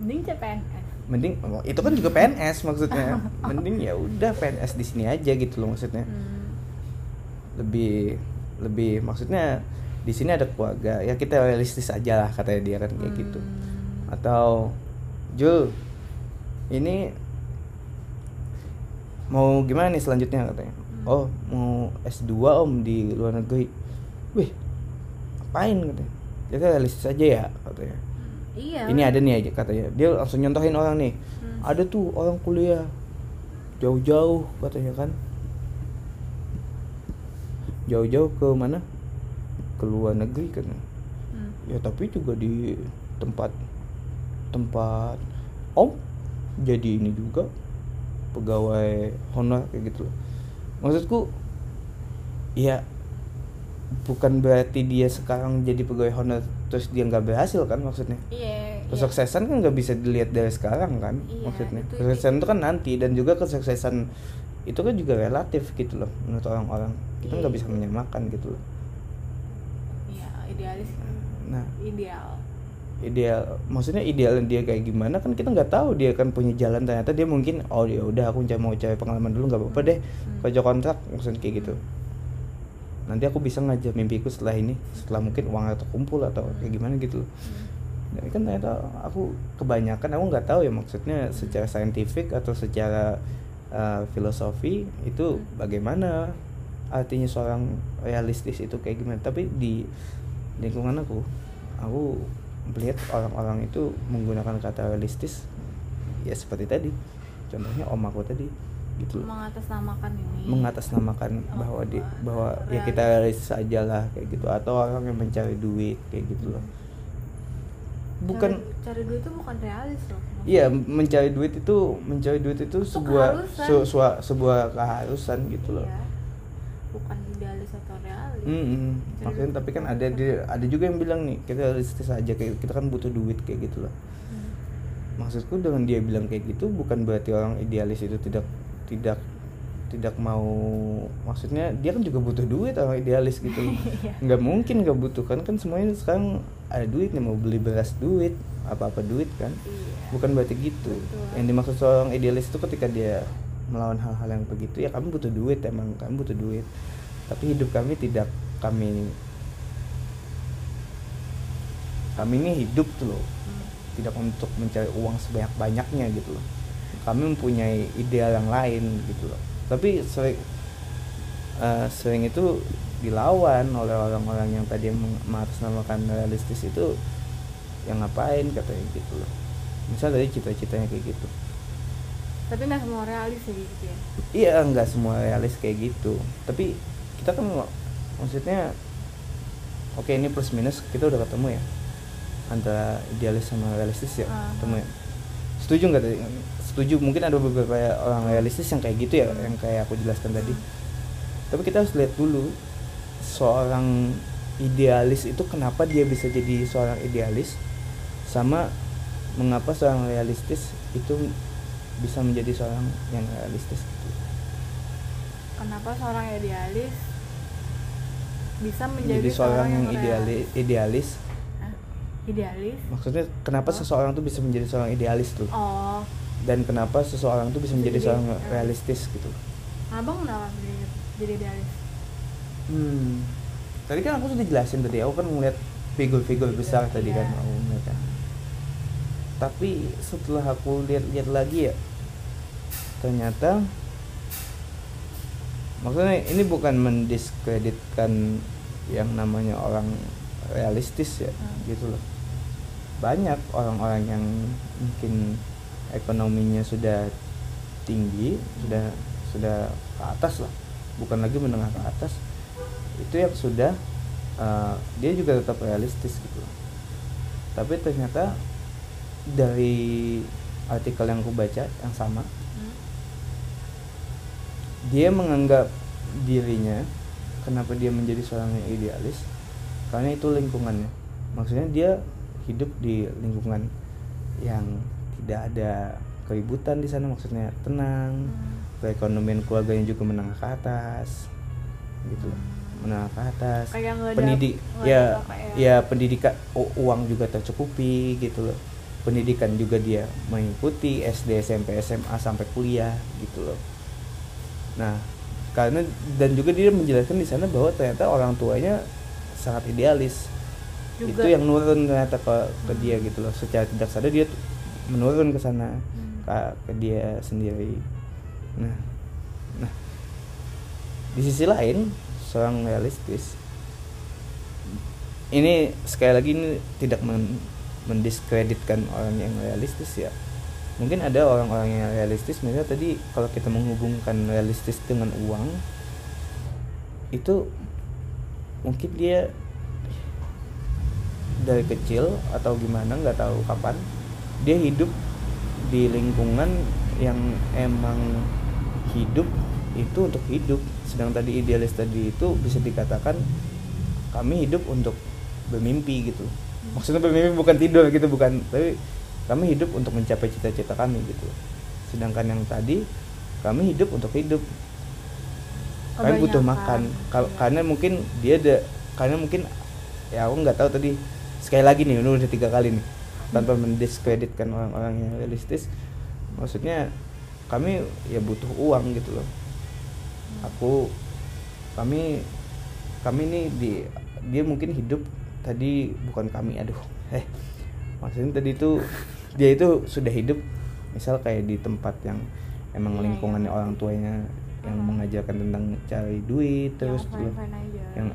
Speaker 2: Mending CPNS.
Speaker 1: mending oh, itu kan juga PNS maksudnya mending ya udah PNS di sini aja gitu loh maksudnya
Speaker 2: Hmm.
Speaker 1: lebih lebih maksudnya di sini ada keluarga ya kita realistis aja lah katanya dia kan kayak gitu
Speaker 2: Hmm.
Speaker 1: atau Jul ini mau gimana nih selanjutnya katanya
Speaker 2: Hmm.
Speaker 1: oh mau S2 om di luar negeri wih apain katanya ya kan realistis aja ya katanya.
Speaker 2: Iya.
Speaker 1: ini ada nih aja katanya. Dia langsung nyontohin orang nih.
Speaker 2: Hmm.
Speaker 1: ada tuh orang kuliah. Jauh-jauh katanya kan. Jauh-jauh ke mana? Ke luar negeri kan
Speaker 2: Hmm.
Speaker 1: ya tapi juga di tempat tempat om jadi ini juga. Pegawai honor kayak gitu loh. Maksudku ya bukan berarti dia sekarang jadi pegawai honor terus dia nggak berhasil kan maksudnya
Speaker 2: Iya. iya.
Speaker 1: kesuksesan kan nggak bisa dilihat dari sekarang kan
Speaker 2: Iya,
Speaker 1: maksudnya
Speaker 2: itu-
Speaker 1: kesuksesan itu kan nanti dan juga kesuksesan itu kan juga relatif gitu loh menurut orang-orang kita nggak
Speaker 2: Iya.
Speaker 1: bisa menyamakan gitu loh
Speaker 2: Iya, idealis. kan.
Speaker 1: nah
Speaker 2: Ideal.
Speaker 1: ideal maksudnya ideal dia kayak gimana kan kita nggak tahu dia kan punya jalan ternyata dia mungkin oh ya udah aku cuma mau cari pengalaman dulu nggak apa-apa deh
Speaker 2: Hmm.
Speaker 1: kerja kontrak maksudnya kayak gitu nanti aku bisa ngajar mimpiku setelah ini setelah mungkin uang atau kumpul atau kayak gimana gitu loh
Speaker 2: Hmm.
Speaker 1: Kan ternyata aku kebanyakan aku nggak tahu ya maksudnya secara saintifik atau secara uh, filosofi itu
Speaker 2: Hmm.
Speaker 1: bagaimana artinya seorang realistis itu kayak gimana tapi di lingkungan aku aku melihat orang-orang itu menggunakan kata realistis ya seperti tadi contohnya om aku tadi gitu loh
Speaker 2: Mengatasnamakan ini.
Speaker 1: mengatasnamakan bahwa di bahwa ya kita realistis aja lah kayak gitu atau orang yang mencari duit kayak gitu loh bukan
Speaker 2: cari, cari duit itu bukan realis loh.
Speaker 1: iya mencari duit itu mencari duit itu sebuah
Speaker 2: keharusan.
Speaker 1: su- sua- sebuah keharusan gitu loh
Speaker 2: Iya. Bukan idealis atau realis.
Speaker 1: Mm-mm.
Speaker 2: Cari
Speaker 1: makanya
Speaker 2: duit
Speaker 1: tapi kan
Speaker 2: itu
Speaker 1: ada di ada juga yang bilang nih kita realistis aja kayak kita kan butuh duit kayak gitu loh
Speaker 2: Hmm.
Speaker 1: maksudku dengan dia bilang kayak gitu bukan berarti orang idealis itu tidak tidak tidak mau maksudnya dia kan juga butuh duit orang idealis gitu.
Speaker 2: Iya.
Speaker 1: nggak mungkin nggak butuh kan kan semuanya sekarang ada duit nih mau beli beras duit apa apa duit kan
Speaker 2: Iya.
Speaker 1: bukan berarti gitu
Speaker 2: Betul.
Speaker 1: yang dimaksud seorang idealis itu ketika dia melawan hal-hal yang begitu ya kami butuh duit emang kami butuh duit tapi hidup kami tidak kami kami ini hidup tuh loh
Speaker 2: Hmm.
Speaker 1: tidak untuk mencari uang sebanyak banyaknya gitu loh kami mempunyai ideal yang lain gitu loh. Tapi sering eh, sering itu dilawan oleh orang-orang yang tadi meng- mengatasnamakan realistis itu yang ngapain? katanya gitu loh. Misal dari cita-citanya kayak gitu.
Speaker 2: Tapi nggak semua realis ya gitu ya.
Speaker 1: iya nggak semua realis kayak gitu. Tapi kita kan maksudnya oke ini plus minus kita udah ketemu ya antara idealis sama realistis ya
Speaker 2: Ah.
Speaker 1: ketemu ya. Setuju nggak tadi setuju mungkin ada beberapa orang realistis yang kayak gitu ya yang kayak aku jelaskan tadi tapi kita harus lihat dulu seorang idealis itu kenapa dia bisa jadi seorang idealis sama mengapa seorang realistis itu bisa menjadi seorang yang realistis gitu.
Speaker 2: kenapa seorang idealis bisa menjadi
Speaker 1: Jadi seorang yang
Speaker 2: real-
Speaker 1: idealis, idealis
Speaker 2: Hah? idealis
Speaker 1: maksudnya kenapa
Speaker 2: Oh.
Speaker 1: seseorang tuh bisa menjadi seorang idealis tuh
Speaker 2: oh
Speaker 1: dan kenapa seseorang tuh bisa menjadi
Speaker 2: Jadi
Speaker 1: seorang
Speaker 2: realistis.
Speaker 1: realistis gitu.
Speaker 2: abang kenapa jadi, jadi idealis
Speaker 1: Hmm. Tadi kan aku sudah jelasin tadi, aku kan ngeliat figur-figur besar tadi kan
Speaker 2: Iya.
Speaker 1: aku ngeliat kan. Tapi setelah aku lihat-lihat lagi ya, ternyata maksudnya ini bukan mendiskreditkan yang namanya orang realistis ya,
Speaker 2: Hmm.
Speaker 1: gitu loh. Banyak orang-orang yang mungkin ekonominya sudah tinggi, sudah sudah ke atas lah, bukan lagi menengah ke atas. Itu yang sudah uh, dia juga tetap realistis gitu. Tapi ternyata dari artikel yang aku baca yang sama dia menganggap dirinya kenapa dia menjadi seorang yang idealis? Karena itu lingkungannya. Maksudnya dia hidup di lingkungan yang tidak ada keributan di sana maksudnya tenang
Speaker 2: Hmm.
Speaker 1: perekonomian keluarganya juga menengah ke atas gitu menengah ke atas
Speaker 2: Kayak nggak ada-
Speaker 1: pendidik ya
Speaker 2: ya.
Speaker 1: ya pendidikan uang juga tercukupi gitu loh pendidikan juga dia mengikuti SD SMP SMA sampai kuliah gitu loh nah karena dan juga dia menjelaskan di sana bahwa ternyata orang tuanya sangat idealis
Speaker 2: Juga.
Speaker 1: itu yang nurun ternyata ke ke dia gitu loh secara tidak sadar dia menurun ke sana
Speaker 2: Hmm.
Speaker 1: ke, ke dia sendiri nah nah di sisi lain seorang realistis ini sekali lagi ini tidak men- mendiskreditkan orang yang realistis ya mungkin ada orang-orang yang realistis misalnya tadi kalau kita menghubungkan realistis dengan uang itu mungkin dia dari kecil atau gimana nggak tahu kapan dia hidup di lingkungan yang emang hidup itu untuk hidup. Sedang tadi idealis tadi itu bisa dikatakan kami hidup untuk bermimpi gitu. Maksudnya bermimpi bukan tidur gitu bukan. Tapi kami hidup untuk mencapai cita-cita kami gitu. Sedangkan yang tadi kami hidup untuk hidup. Kami butuh makan. Ka-
Speaker 2: Iya.
Speaker 1: karena mungkin dia ada karena mungkin ya aku nggak tahu tadi sekali lagi nih udah tiga kali nih tanpa mendiskreditkan orang-orang yang realistis maksudnya kami ya butuh uang gitu loh aku kami kami nih di dia mungkin hidup tadi bukan kami aduh eh maksudnya tadi itu dia itu sudah hidup misal kayak di tempat yang emang
Speaker 2: Iya,
Speaker 1: lingkungannya
Speaker 2: iya.
Speaker 1: orang tuanya yang
Speaker 2: Hmm.
Speaker 1: mengajarkan tentang cari duit terus
Speaker 2: yang
Speaker 1: yang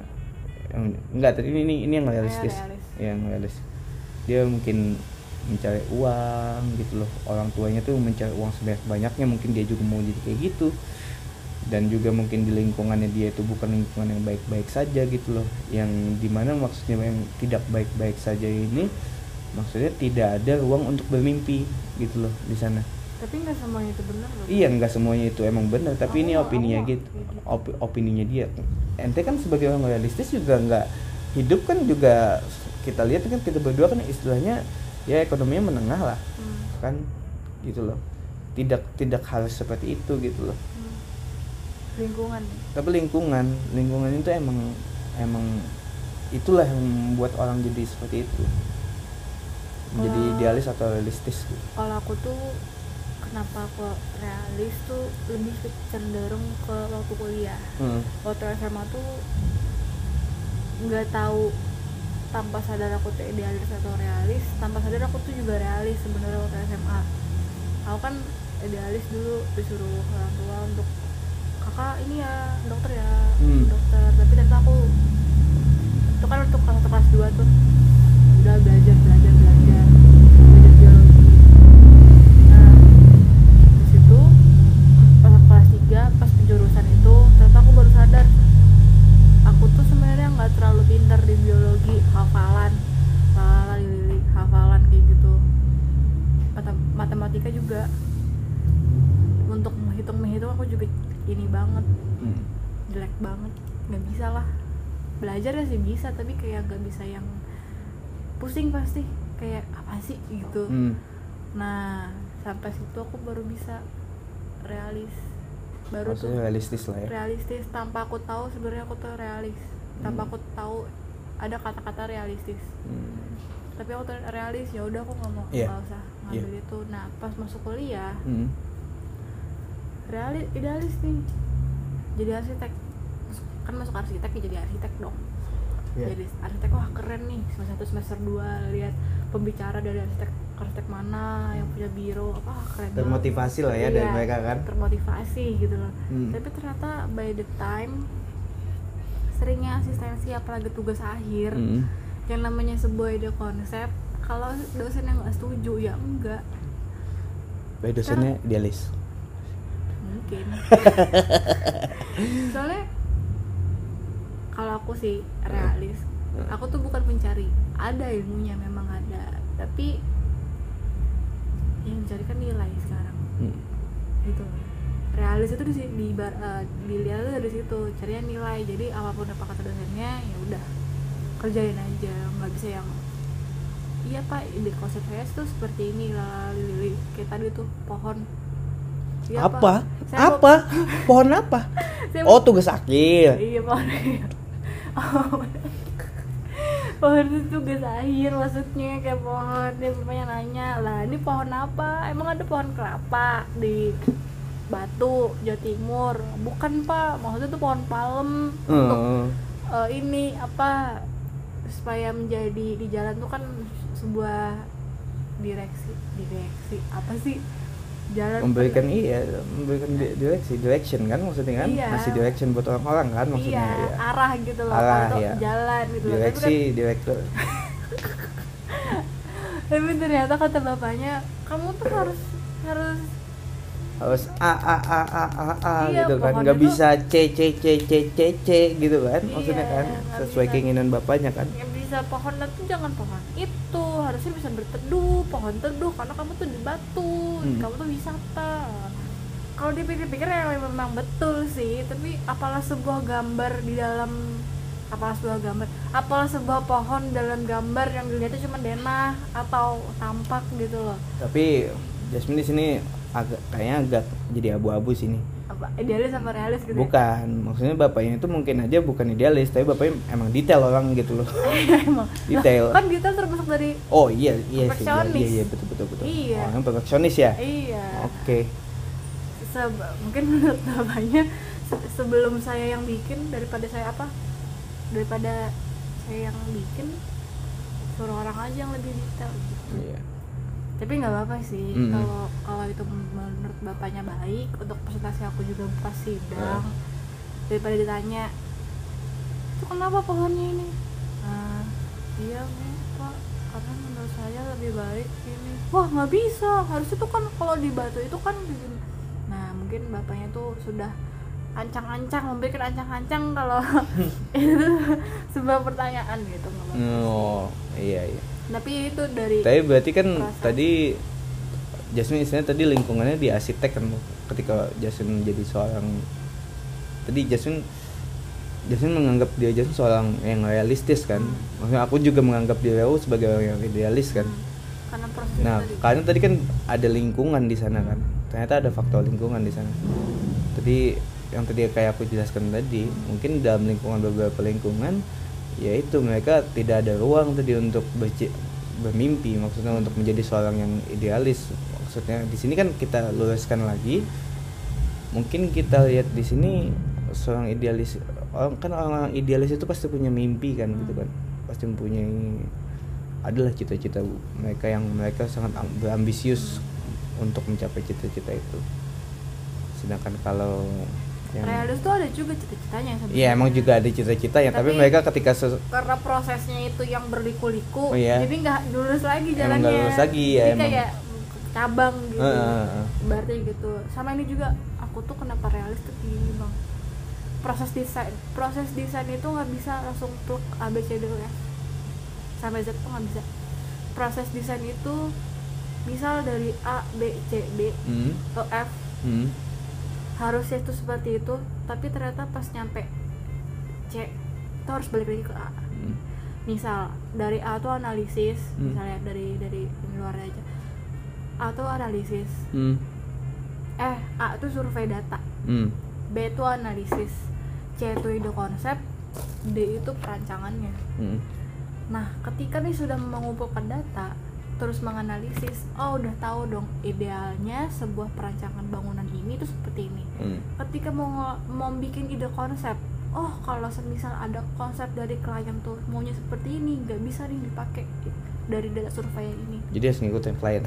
Speaker 1: yang enggak tadi ini ini, ini yang realistis
Speaker 2: realis.
Speaker 1: yang realis dia mungkin mencari uang gitu loh. Orang tuanya tuh mencari uang sebanyak banyaknya mungkin dia juga mau jadi kayak gitu. Dan juga mungkin di lingkungannya dia itu bukan lingkungan yang baik-baik saja gitu loh. Yang di mana maksudnya yang tidak baik-baik saja ini maksudnya tidak ada ruang untuk bermimpi gitu loh di sana.
Speaker 2: Tapi nggak semuanya itu benar loh.
Speaker 1: Iya nggak semuanya itu emang benar tapi
Speaker 2: Aku
Speaker 1: ini opininya
Speaker 2: mah
Speaker 1: gitu.
Speaker 2: gitu.
Speaker 1: Opi- opininya dia. Ente kan sebagai orang realistis juga nggak hidup kan juga kita lihat kan kita berdua kan istilahnya ya ekonominya menengah lah
Speaker 2: Hmm.
Speaker 1: kan gitu loh tidak tidak harus seperti itu gitu loh
Speaker 2: Hmm. lingkungan
Speaker 1: tapi lingkungan lingkungan itu emang emang itulah yang membuat orang jadi seperti itu menjadi
Speaker 2: Kalau-
Speaker 1: idealis atau realistis gitu.
Speaker 2: kalau aku tuh kenapa aku realis tuh lebih cenderung ke waktu kuliah
Speaker 1: Hmm.
Speaker 2: waktu SMA tuh nggak tahu tanpa sadar aku tuh idealis atau realis tanpa sadar aku tuh juga realis sebenarnya waktu SMA aku kan idealis dulu disuruh orang tua untuk kakak ini ya dokter ya
Speaker 1: Hmm.
Speaker 2: dokter. Tapi ternyata aku itu kan untuk kelas kelas 2 tuh udah belajar belajar belajar belajar biologi. Nah di situ pas kelas 3 pas penjurusan itu ternyata aku baru sadar aku tuh sebenarnya nggak terlalu pintar di biologi hafalan. Hafalan kayak gitu. Matematika juga. Untuk menghitung menghitung aku juga ini banget.
Speaker 1: Hmm.
Speaker 2: jelek banget. Nggak bisa lah. Belajar ya sih bisa tapi kayak nggak bisa yang pusing pasti. Kayak apa sih? gitu.
Speaker 1: Hmm.
Speaker 2: nah sampai situ aku baru bisa realis baru tuh
Speaker 1: Maksudnya realistis lah ya.
Speaker 2: realistis. Tanpa aku tahu sebenarnya aku tuh realis. Tanpa
Speaker 1: Hmm.
Speaker 2: aku tahu ada kata-kata realistis.
Speaker 1: Hmm.
Speaker 2: tapi aku tuh realis ya udah aku nggak mau nggak usah ngambil itu. Nah pas masuk kuliah
Speaker 1: Hmm.
Speaker 2: realis idealis nih. Jadi arsitek. Kan masuk arsitek ya jadi arsitek dong.
Speaker 1: Iya.
Speaker 2: jadi arsitek wah keren nih. Semester satu semester dua lihat pembicara dari arsitek arsitek mana yang punya biro apa ah, keren banget.
Speaker 1: Termotivasi lah ya dari
Speaker 2: Iya,
Speaker 1: mereka kan.
Speaker 2: termotivasi gitu loh
Speaker 1: Hmm.
Speaker 2: tapi ternyata by the time seringnya asistensi apalagi tugas akhir
Speaker 1: Hmm.
Speaker 2: yang namanya sebuah ide konsep kalau dosen yang nggak setuju ya enggak
Speaker 1: Baik dosennya idealis.
Speaker 2: mungkin soalnya kalau aku sih realis aku tuh bukan mencari ada ilmunya memang ada tapi yang mencari kan nilai sekarang
Speaker 1: Hmm.
Speaker 2: gitu realis itu di di eh, dilihat tuh dari situ carinya nilai jadi apa pun apa kata dosennya ya udah kerjain aja nggak bisa yang iya pak ide konsep saya tuh seperti ini lah lili kayak tadi tuh pohon Iya,
Speaker 1: apa?
Speaker 2: Pak. Saya mau-
Speaker 1: Apa? Pohon apa?
Speaker 2: saya
Speaker 1: Oh,
Speaker 2: mau-
Speaker 1: tugas akhir.
Speaker 2: iya pohon oh, pohon itu tugas akhir maksudnya kayak pohon dia bapaknya nanya lah ini pohon apa? Emang ada pohon kelapa di Batu Jawa Timur? Bukan pak. Maksudnya itu pohon palem untuk
Speaker 1: Hmm.
Speaker 2: eh, ini apa supaya menjadi di jalan tuh kan sebuah direksi direksi apa sih jalan
Speaker 1: memberikan iya memberikan di- direksi direction kan maksudnya kan
Speaker 2: Iya.
Speaker 1: ngasih direction buat orang-orang kan maksudnya
Speaker 2: iya,
Speaker 1: ya.
Speaker 2: arah gitu loh
Speaker 1: Arah, iya.
Speaker 2: jalan gitu loh
Speaker 1: direksi direktur
Speaker 2: kan- tapi ternyata kata bapaknya kamu tuh harus harus
Speaker 1: harus a a a a a a
Speaker 2: Iya,
Speaker 1: gitu kan nggak bisa c c c c c c gitu kan maksudnya
Speaker 2: Iya,
Speaker 1: kan
Speaker 2: nggak
Speaker 1: sesuai
Speaker 2: bisa.
Speaker 1: keinginan bapaknya kan
Speaker 2: yang bisa pohon itu jangan pohon itu harusnya bisa berteduh pohon teduh karena kamu tuh di batu
Speaker 1: Hmm.
Speaker 2: kamu tuh wisata. Kalau dipikir-pikir ya memang betul sih tapi apalah sebuah gambar di dalam apalah sebuah gambar apalah sebuah pohon dalam gambar yang dilihatnya cuma denah atau tampak gitu loh.
Speaker 1: Tapi Jasmine di sini agak kayaknya agak jadi abu-abu sini
Speaker 2: apa idealis apa realis gitu ya?
Speaker 1: bukan maksudnya bapaknya itu mungkin aja bukan idealis tapi bapaknya emang detail orang gitu loh
Speaker 2: Emang.
Speaker 1: Detail.
Speaker 2: Kan detail termasuk dari
Speaker 1: oh iya iya sih iya iya, iya betul betul betul
Speaker 2: Iya.
Speaker 1: orang perfeksionis ya
Speaker 2: iya
Speaker 1: oke
Speaker 2: Se- mungkin menurut bapaknya se- sebelum saya yang bikin daripada saya apa daripada saya yang bikin suruh orang aja yang lebih detail gitu.
Speaker 1: iya
Speaker 2: tapi nggak apa-apa sih.
Speaker 1: Mm-mm.
Speaker 2: kalau kalau itu menurut bapaknya baik untuk presentasi aku juga pas sidang.
Speaker 1: Ah.
Speaker 2: daripada ditanya itu kenapa pohonnya ini? Nah, iya Bu, pak. Karena menurut saya lebih baik ini. Wah nggak bisa. Harusnya tuh kan kalau di batu itu kan nah mungkin bapaknya tuh sudah ancang-ancang memberikan ancang-ancang kalau itu sebuah pertanyaan gitu.
Speaker 1: Oh iya iya
Speaker 2: tapi itu dari
Speaker 1: tapi berarti kan
Speaker 2: Proses.
Speaker 1: tadi Jasmine istilahnya tadi lingkungannya di arsitek kan ketika Jasmine menjadi seorang tadi Jasmine Jasmine menganggap dia Jasmine seorang yang realistis kan. Maksudnya aku juga menganggap dia sebagai orang yang idealis kan.
Speaker 2: Hmm, karena proses
Speaker 1: nah
Speaker 2: tadi.
Speaker 1: karena tadi kan ada lingkungan di sana kan. Ternyata ada faktor lingkungan di sana. Tadi yang tadi kayak aku jelaskan tadi mungkin dalam lingkungan beberapa lingkungan yaitu mereka tidak ada ruang tadi untuk berci- bermimpi maksudnya untuk menjadi seorang yang idealis. Maksudnya di sini kan kita luruskan lagi. Mungkin kita lihat di sini seorang idealis orang kan orang idealis itu pasti punya mimpi kan gitu kan. Pasti mempunyai adalah cita-cita mereka yang mereka sangat am- berambisius untuk mencapai cita-cita itu. Sedangkan kalau yang
Speaker 2: realis tuh ada juga cita-citanya sebenarnya.
Speaker 1: Iya emang juga ada cita-cita ya, tapi,
Speaker 2: Tapi-
Speaker 1: mereka ketika ses-
Speaker 2: karena prosesnya itu yang berliku-liku
Speaker 1: Oh, iya.
Speaker 2: jadi nggak lurus lagi
Speaker 1: Emang
Speaker 2: jalannya
Speaker 1: nggak lurus lagi, ya,
Speaker 2: jadi
Speaker 1: emang.
Speaker 2: kayak cabang gitu
Speaker 1: Heeh, heeh, heeh.
Speaker 2: berarti gitu sama ini juga aku tuh kenapa realis tuh gini bang proses desain proses desain itu nggak bisa langsung plug A B C D E F sampai Z tuh nggak bisa proses desain itu misal dari A B C D
Speaker 1: Hmm,
Speaker 2: atau F
Speaker 1: hmm,
Speaker 2: harusnya itu seperti itu tapi ternyata pas nyampe C itu harus balik lagi ke A
Speaker 1: Hmm.
Speaker 2: misal dari A tuh analisis
Speaker 1: Hmm.
Speaker 2: misalnya dari dari ini luar aja A tuh analisis
Speaker 1: Hmm.
Speaker 2: eh A tuh survei data
Speaker 1: Hmm.
Speaker 2: B itu analisis C itu ide konsep D itu perancangannya
Speaker 1: Hmm.
Speaker 2: nah ketika nih sudah mengumpulkan data terus menganalisis oh udah tahu dong idealnya sebuah perancangan bangunan ini tuh seperti ini
Speaker 1: Hmm.
Speaker 2: ketika mau mau bikin ide konsep oh kalau semisal ada konsep dari klien tuh maunya seperti ini nggak bisa nih dipakai dari data survei ini
Speaker 1: Jadi harus ngikutin klien.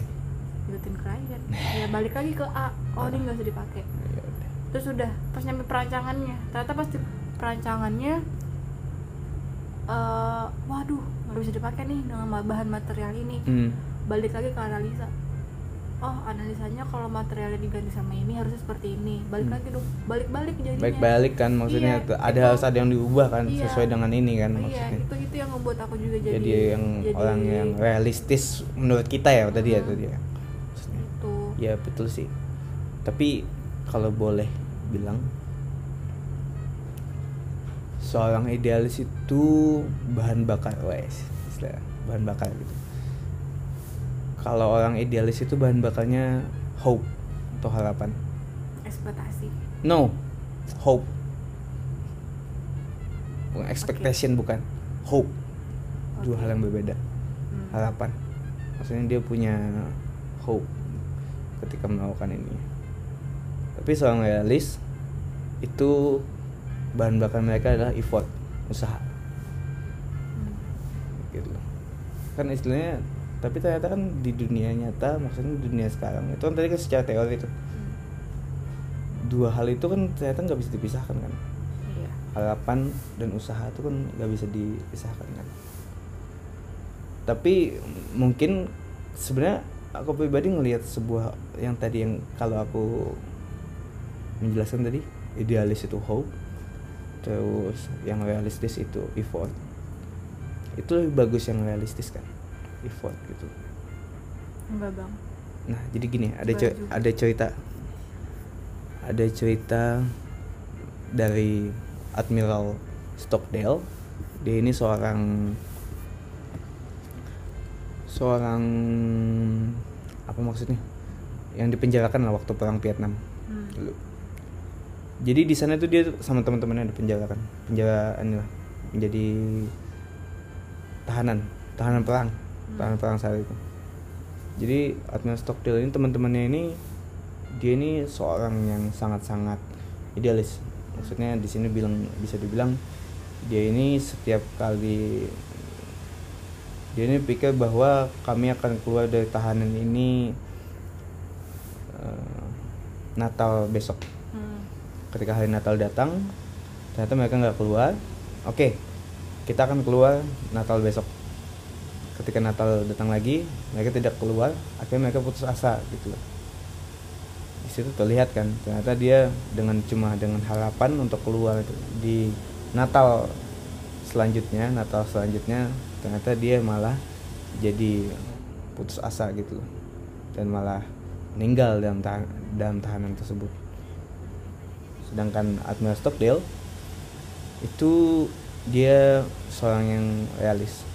Speaker 2: ikutin klien ya balik lagi ke A oh ini nggak usah dipakai
Speaker 1: Ya udah.
Speaker 2: terus udah pas nyampe perancangannya ternyata pas di perancangannya eh waduh nggak bisa dipakai nih dengan bahan material ini
Speaker 1: Hmm.
Speaker 2: balik lagi ke analisa oh analisanya kalau materialnya diganti sama ini harusnya seperti ini balik
Speaker 1: Hmm.
Speaker 2: lagi dong balik-balik jadinya
Speaker 1: Baik-balik kan maksudnya
Speaker 2: Iya,
Speaker 1: ada harus ada yang diubah kan
Speaker 2: Iya.
Speaker 1: sesuai dengan ini kan
Speaker 2: iya
Speaker 1: maksudnya.
Speaker 2: itu itu yang membuat aku juga jadi
Speaker 1: Jadi, yang
Speaker 2: jadi
Speaker 1: orang yang realistis menurut kita ya tadi ya
Speaker 2: Hmm.
Speaker 1: tadi ya. Maksudnya.
Speaker 2: itu
Speaker 1: Ya betul sih. Tapi kalau boleh bilang seorang idealis itu bahan bakar wes istilah bahan bakar gitu. Kalau orang idealis itu bahan bakarnya hope atau harapan.
Speaker 2: ekspektasi
Speaker 1: No, hope. Bukan expectation bukan, hope. Dua
Speaker 2: Oke.
Speaker 1: hal yang berbeda.
Speaker 2: Hmm.
Speaker 1: Harapan. Maksudnya dia punya hope ketika melakukan ini. Tapi seorang realis itu bahan bakar mereka adalah effort, usaha.
Speaker 2: Hmm.
Speaker 1: Gitu. Kan istilahnya tapi ternyata kan di dunia nyata maksudnya dunia sekarang itu kan tadi kan secara teori itu
Speaker 2: Hmm.
Speaker 1: dua hal itu kan ternyata nggak bisa dipisahkan kan
Speaker 2: iya
Speaker 1: harapan dan usaha itu kan nggak bisa dipisahkan kan tapi mungkin sebenarnya aku pribadi ngelihat sebuah yang tadi yang kalau aku menjelaskan tadi idealis itu hope terus yang realistis itu effort itu lebih bagus yang realistis kan effort gitu
Speaker 2: enggak bang
Speaker 1: Nah, jadi gini, ada cer- ada cerita ada cerita dari Admiral Stockdale. Dia ini seorang seorang apa maksudnya? Yang dipenjarakan lah waktu perang Vietnam
Speaker 2: Hmm.
Speaker 1: dulu. Jadi di sana tuh dia sama teman-temannya dipenjarakan, penjara inilah menjadi tahanan, tahanan perang, tahanan perang saat itu. Jadi Admiral Stockdale ini teman-temannya ini dia ini seorang yang sangat-sangat idealis. Maksudnya di sini bilang bisa dibilang dia ini setiap kali dia ini pikir bahwa kami akan keluar dari tahanan ini eh, Natal besok. Ketika hari Natal datang, ternyata mereka nggak keluar. Oke, kita akan keluar Natal besok. Ketika Natal datang lagi, mereka tidak keluar. Akhirnya mereka putus asa gitu. Di situ terlihat kan, ternyata dia dengan cuma dengan harapan untuk keluar itu. di Natal selanjutnya, Natal selanjutnya ternyata dia malah jadi putus asa gitu. Dan malah meninggal dalam tahanan tersebut sedangkan Admiral Stockdale itu dia seorang yang realis.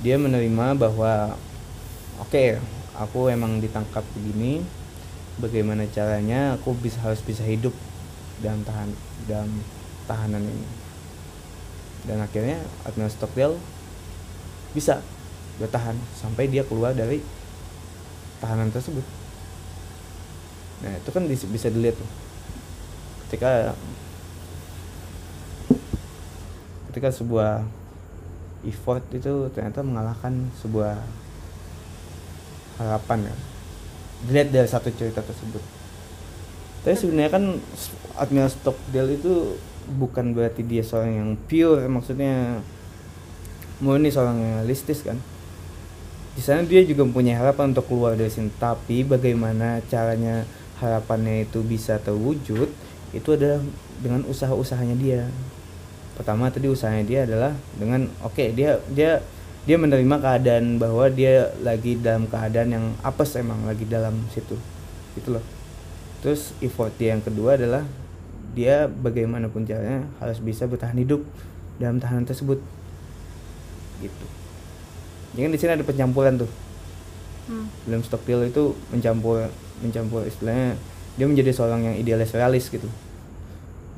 Speaker 1: Dia menerima bahwa oke aku emang ditangkap begini bagaimana caranya aku bisa harus bisa hidup dalam tahan dalam tahanan ini. Dan akhirnya Admiral Stockdale bisa bertahan sampai dia keluar dari tahanan tersebut. Nah itu kan bisa dilihat tuh ketika ketika sebuah effort itu ternyata mengalahkan sebuah harapan ya dilihat dari satu cerita tersebut. Tapi sebenarnya kan Admiral Stockdale itu bukan berarti dia seorang yang pure maksudnya murni seorang yang realistis kan? Di sana dia juga mempunyai harapan untuk keluar dari sini. Tapi bagaimana caranya harapannya itu bisa terwujud itu adalah dengan usaha-usahanya dia. Pertama tadi usahanya dia adalah dengan oke dia dia dia menerima keadaan bahwa dia lagi dalam keadaan yang apes emang lagi dalam situ. Gitu loh. Terus effort dia yang kedua adalah dia bagaimanapun caranya harus bisa bertahan hidup dalam tahanan tersebut. Gitu. Jadi kan di sini ada pencampuran tuh.
Speaker 2: Hmm.
Speaker 1: William Stockdale itu mencampur mencampur istilahnya dia menjadi seorang yang idealis realis gitu.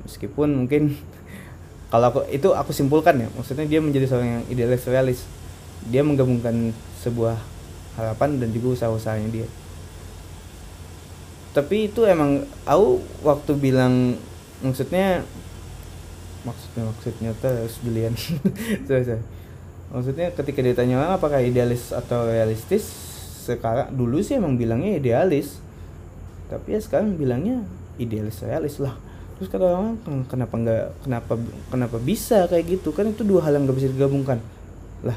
Speaker 1: Meskipun mungkin kalau aku itu aku simpulkan ya maksudnya dia menjadi seorang yang idealis realis. Dia menggabungkan sebuah harapan dan juga usaha-usahanya dia. Tapi itu emang aku waktu bilang maksudnya maksudnya maksudnya terus sorry. maksudnya ketika ditanya orang apakah idealis atau realistis? Sekarang dulu sih emang bilangnya idealis tapi ya sekarang bilangnya idealis realis lah. Terus kata orang "Ken- kenapa nggak kenapa kenapa bisa kayak gitu? Kan itu dua hal yang nggak bisa digabungkan. Lah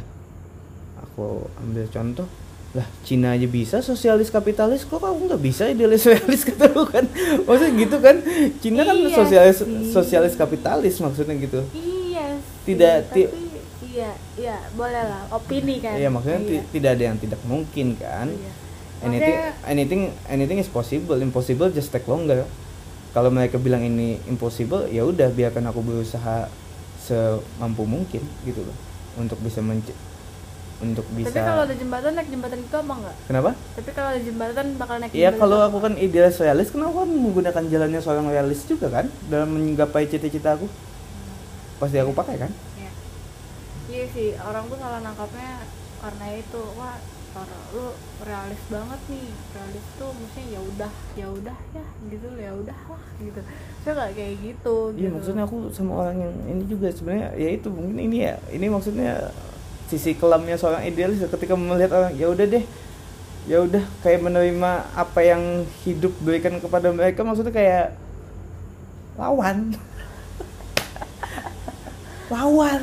Speaker 1: aku ambil contoh. Lah Cina aja bisa sosialis kapitalis kok kamu nggak bisa idealis realis kata lu kan. Maksudnya gitu kan? Cina kan
Speaker 2: Iya
Speaker 1: sosialis
Speaker 2: sih.
Speaker 1: sosialis kapitalis maksudnya gitu.
Speaker 2: Iya sih,
Speaker 1: Tidak- ti-
Speaker 2: iya iya boleh lah opini kan.
Speaker 1: Iya maksudnya
Speaker 2: Iya.
Speaker 1: tidak ada yang tidak mungkin kan?
Speaker 2: Iya.
Speaker 1: Anything
Speaker 2: Maksudnya-
Speaker 1: anything anything is possible. Impossible just take longer. Kalau mereka bilang ini impossible ya udah biarkan aku berusaha semampu mungkin gitu loh. Untuk bisa menc untuk bisa
Speaker 2: tapi kalau ada jembatan naik jembatan itu apa enggak?
Speaker 1: Kenapa?
Speaker 2: Tapi kalau ada jembatan bakal naik
Speaker 1: Iya kalau aku kan idealis realis kenapa aku menggunakan jalannya seorang realis juga kan? Dalam menggapai cita-cita aku. Pasti aku pakai kan?
Speaker 2: Iya. iya sih orang tuh salah nangkapnya karena itu. Wah para lu realis banget nih. Realis tuh maksudnya ya udah ya udah ya gitu ya udah lah gitu. Saya nggak kayak gitu
Speaker 1: Iya
Speaker 2: gitu.
Speaker 1: maksudnya aku sama orang yang ini juga sebenarnya ya itu mungkin ini ya ini maksudnya sisi kelamnya seorang idealis ya, ketika melihat orang ya udah deh ya udah kayak menerima apa yang hidup berikan kepada mereka maksudnya kayak lawan. Lawan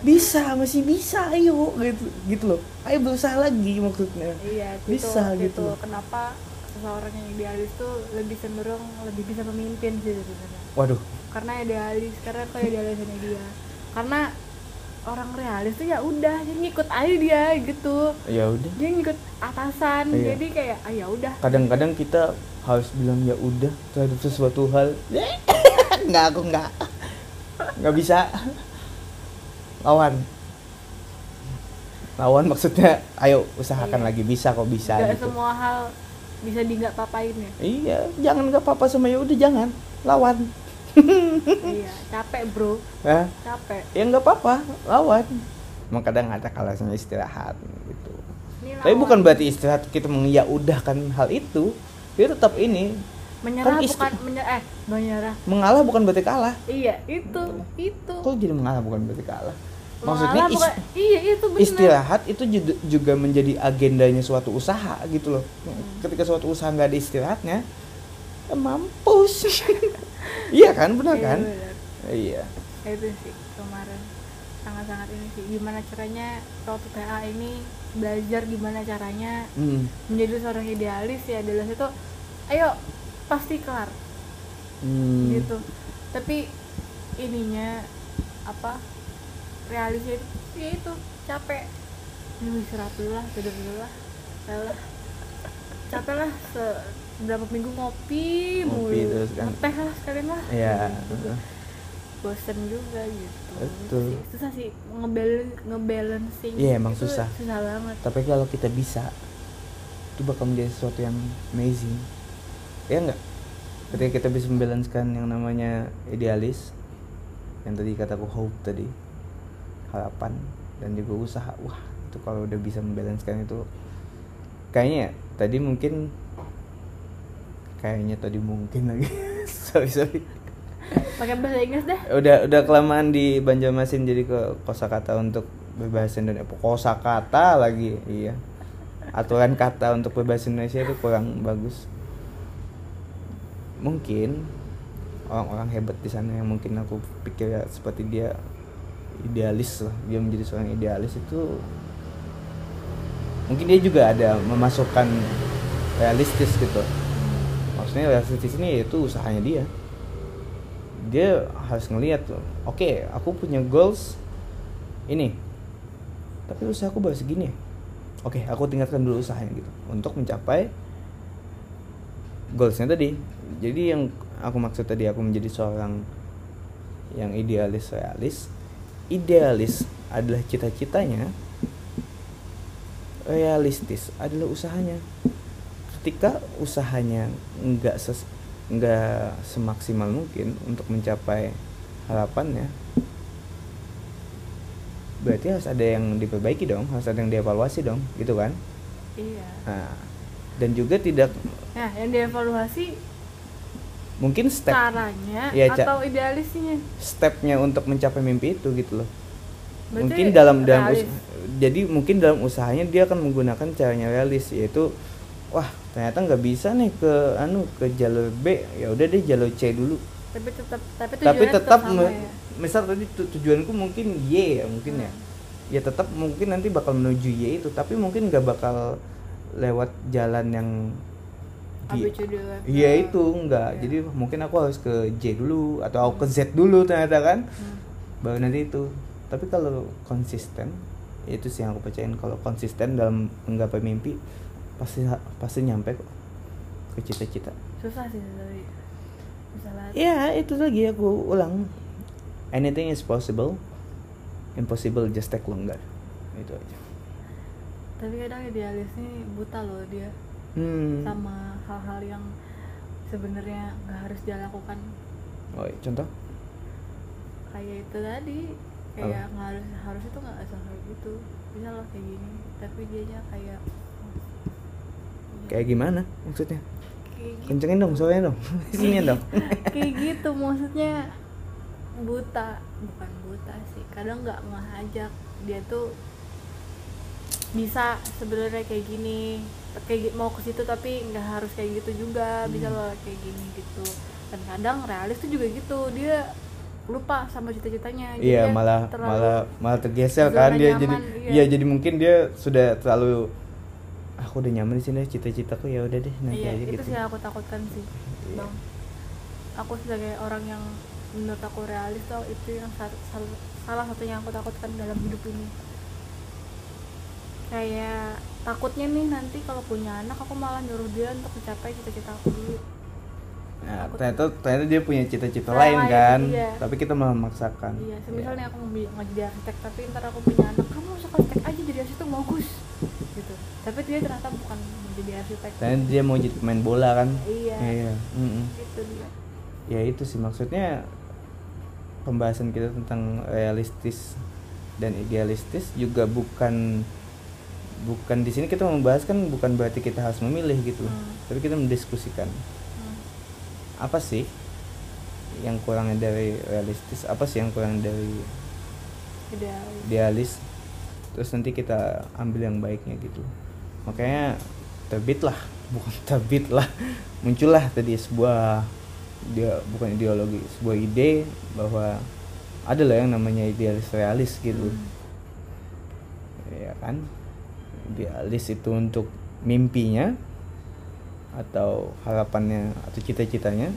Speaker 1: bisa masih bisa ayo. Gitu gitu loh. Ayo berusaha lagi maksudnya.
Speaker 2: Iya itu,
Speaker 1: Bisa
Speaker 2: itu
Speaker 1: gitu.
Speaker 2: kenapa seseorang yang idealis tuh lebih cenderung lebih bisa memimpin sih sebenarnya.
Speaker 1: Waduh.
Speaker 2: Karena idealis karena kok idealisnya dia? Karena orang realis tuh ya udah dia ngikut aja dia gitu.
Speaker 1: Ya udah.
Speaker 2: Dia ngikut atasan
Speaker 1: Iya.
Speaker 2: jadi kayak ah ya udah.
Speaker 1: Kadang-kadang kita harus bilang ya udah terhadap sesuatu hal. Nggak aku nggak. Nggak bisa lawan. Lawan maksudnya ayo usahakan
Speaker 2: Iya.
Speaker 1: lagi bisa kok bisa
Speaker 2: nggak
Speaker 1: gitu.
Speaker 2: semua hal bisa di nggak papain ya?
Speaker 1: Iya jangan nggak apa-apa sama ya udah jangan. Lawan.
Speaker 2: Iya capek bro.
Speaker 1: Ya
Speaker 2: capek.
Speaker 1: Ya nggak apa-apa lawan. Emang kadang ada kalanya istirahat gitu. Tapi bukan berarti istirahat kita mengiyaudahkan hal itu. Dia tetap ini.
Speaker 2: Menyerah
Speaker 1: kan isti-
Speaker 2: bukan menyerah eh menyerah.
Speaker 1: Mengalah bukan berarti kalah.
Speaker 2: Iya itu itu.
Speaker 1: Kok jadi mengalah bukan berarti kalah maksudnya
Speaker 2: Malah
Speaker 1: is-
Speaker 2: bukan, iya itu
Speaker 1: istirahat itu ju- juga menjadi agendanya suatu usaha gitu loh. Ketika suatu usaha nggak ada istirahatnya ya mampus. Iya kan benar
Speaker 2: Iya,
Speaker 1: kan?
Speaker 2: benar.
Speaker 1: iya.
Speaker 2: Itu sih kemarin. Sangat-sangat ini sih gimana caranya waktu TA ini belajar gimana caranya
Speaker 1: hmm.
Speaker 2: menjadi seorang idealis ya idealis itu ayo pasti kelar.
Speaker 1: Hmm.
Speaker 2: gitu. Tapi ininya apa realisnya itu ya itu capek ya istirahat dulu lah tidur dulu lah lah capek lah se berapa minggu ngopi mulu
Speaker 1: Ngopi terus kan.
Speaker 2: teh lah sekalian lah
Speaker 1: Iya.
Speaker 2: Gitu. bosen juga gitu
Speaker 1: Betul.
Speaker 2: Susah sih ngebalance ngebalancing
Speaker 1: Iya, emang
Speaker 2: itu
Speaker 1: susah.
Speaker 2: susah banget
Speaker 1: tapi kalau kita bisa itu bakal menjadi sesuatu yang amazing ya enggak ketika kita bisa membalancekan yang namanya idealis yang tadi kataku hope tadi harapan dan juga usaha. Wah itu kalau udah bisa membalancekan itu kayaknya ya, tadi mungkin kayaknya tadi mungkin lagi. Sorry sorry.
Speaker 2: Pakai bahasa Inggris deh.
Speaker 1: Udah udah kelamaan di Banjarmasin jadi ke kosakata untuk berbahasa Indonesia. Kosakata lagi? Iya. Aturan kata untuk berbahasa Indonesia itu kurang bagus. Mungkin orang-orang hebat di sana yang mungkin aku pikir ya seperti dia idealis lah. Dia menjadi seorang idealis itu mungkin dia juga ada memasukkan realistis gitu. Maksudnya realistis ini yaitu usahanya dia. Dia harus ngelihat tuh oke aku punya goals ini tapi usahaku baru segini ya. Oke aku tingkatkan dulu usahanya gitu. Untuk mencapai goalsnya tadi. Jadi yang aku maksud tadi aku menjadi seorang yang idealis realis idealis adalah cita-citanya realistis adalah usahanya. Ketika usahanya nggak ses nggak semaksimal mungkin untuk mencapai harapannya berarti harus ada yang diperbaiki dong harus ada yang dievaluasi dong gitu kan?
Speaker 2: Iya.
Speaker 1: Nah, dan juga tidak
Speaker 2: nah yang dievaluasi
Speaker 1: mungkin step
Speaker 2: caranya
Speaker 1: Ca.
Speaker 2: atau idealisnya
Speaker 1: stepnya untuk mencapai mimpi itu gitu loh
Speaker 2: Berarti
Speaker 1: mungkin dalam dalam
Speaker 2: realis.
Speaker 1: jadi mungkin dalam usahanya dia akan menggunakan caranya realis yaitu wah ternyata nggak bisa nih ke anu ke jalur B ya udah deh jalur C dulu
Speaker 2: tapi tetap tapi
Speaker 1: tapi tetap
Speaker 2: sama
Speaker 1: me-
Speaker 2: ya
Speaker 1: misal tadi tu- tujuanku mungkin Y ya mungkin ya
Speaker 2: Hmm.
Speaker 1: ya tetap mungkin nanti bakal menuju Y itu tapi mungkin nggak bakal lewat jalan yang
Speaker 2: ABCD level.
Speaker 1: Iya itu enggak.
Speaker 2: Iya.
Speaker 1: Jadi mungkin aku harus ke J dulu atau aku ke Z dulu ternyata kan.
Speaker 2: Hmm.
Speaker 1: Baru nanti itu. Tapi kalau konsisten, ya itu sih yang aku percayain kalau konsisten dalam menggapai mimpi pasti pasti nyampe kok ke cita-cita.
Speaker 2: susah sih tapi susah banget
Speaker 1: Ya, itu lagi aku ulang. Anything is possible. Impossible just take longer. Itu aja.
Speaker 2: tapi kadang idealis nih buta loh dia
Speaker 1: Hmm.
Speaker 2: sama hal-hal yang sebenarnya nggak harus dia lakukan
Speaker 1: Oh, iya, contoh?
Speaker 2: kayak itu tadi. Kayak nggak harus harus itu nggak asal kayak gitu. Bisa loh kayak gini. Tapi dianya kayak oh,
Speaker 1: Kayak gimana maksudnya?
Speaker 2: kayak gitu.
Speaker 1: Kencengin dong suaranya dong. Sini dong.
Speaker 2: kayak gitu maksudnya. Buta. Bukan buta sih. Kadang nggak ngajak dia tuh bisa sebenarnya kayak gini kayak mau ke situ tapi nggak harus kayak gitu juga bisa
Speaker 1: Hmm.
Speaker 2: loh kayak gini gitu dan kadang realis tuh juga gitu dia lupa sama cita-citanya
Speaker 1: Iya malah malah malah tergeser kan dia
Speaker 2: nyaman,
Speaker 1: jadi
Speaker 2: iya.
Speaker 1: iya jadi mungkin dia sudah terlalu aku udah nyaman di sini cita-citaku ya udah deh nanti
Speaker 2: iya
Speaker 1: aja
Speaker 2: itu
Speaker 1: gitu.
Speaker 2: sih aku takutkan sih
Speaker 1: Iya.
Speaker 2: bang aku sebagai orang yang menurut aku realis tuh itu yang satu, sal- salah satunya yang aku takutkan dalam hidup ini kayak takutnya nih nanti kalau punya anak aku malah nyuruh dia untuk mencapai cita-cita aku dulu
Speaker 1: Nah,
Speaker 2: Aku
Speaker 1: ternyata ternyata dia punya cita-cita
Speaker 2: Nah,
Speaker 1: lain
Speaker 2: lain,
Speaker 1: kan,
Speaker 2: iya.
Speaker 1: tapi kita malah memaksakan.
Speaker 2: iya semisalnya
Speaker 1: Iya.
Speaker 2: aku mau jadi arsitek tapi ntar aku punya anak kamu masuk arsitek aja jadi arsitek bagus gitu tapi dia ternyata bukan mau jadi arsitek
Speaker 1: Ternyata dia mau jadi pemain bola kan.
Speaker 2: Iya.
Speaker 1: Iya. mm-mm.
Speaker 2: itu dia
Speaker 1: Ya itu sih maksudnya pembahasan kita tentang realistis dan idealistis juga bukan bukan di sini kita membahas kan bukan berarti kita harus memilih gitu,
Speaker 2: Hmm.
Speaker 1: tapi kita mendiskusikan.
Speaker 2: Hmm.
Speaker 1: apa sih yang kurangnya dari realistis? Apa sih yang kurang dari
Speaker 2: idealis.
Speaker 1: idealis? Terus nanti kita ambil yang baiknya gitu. Makanya terbit lah bukan terbit lah. Muncullah tadi sebuah dia bukan ideologi sebuah ide bahwa ada lah yang namanya idealis realis gitu.
Speaker 2: Hmm.
Speaker 1: ya kan idealis itu untuk mimpinya atau harapannya atau cita-citanya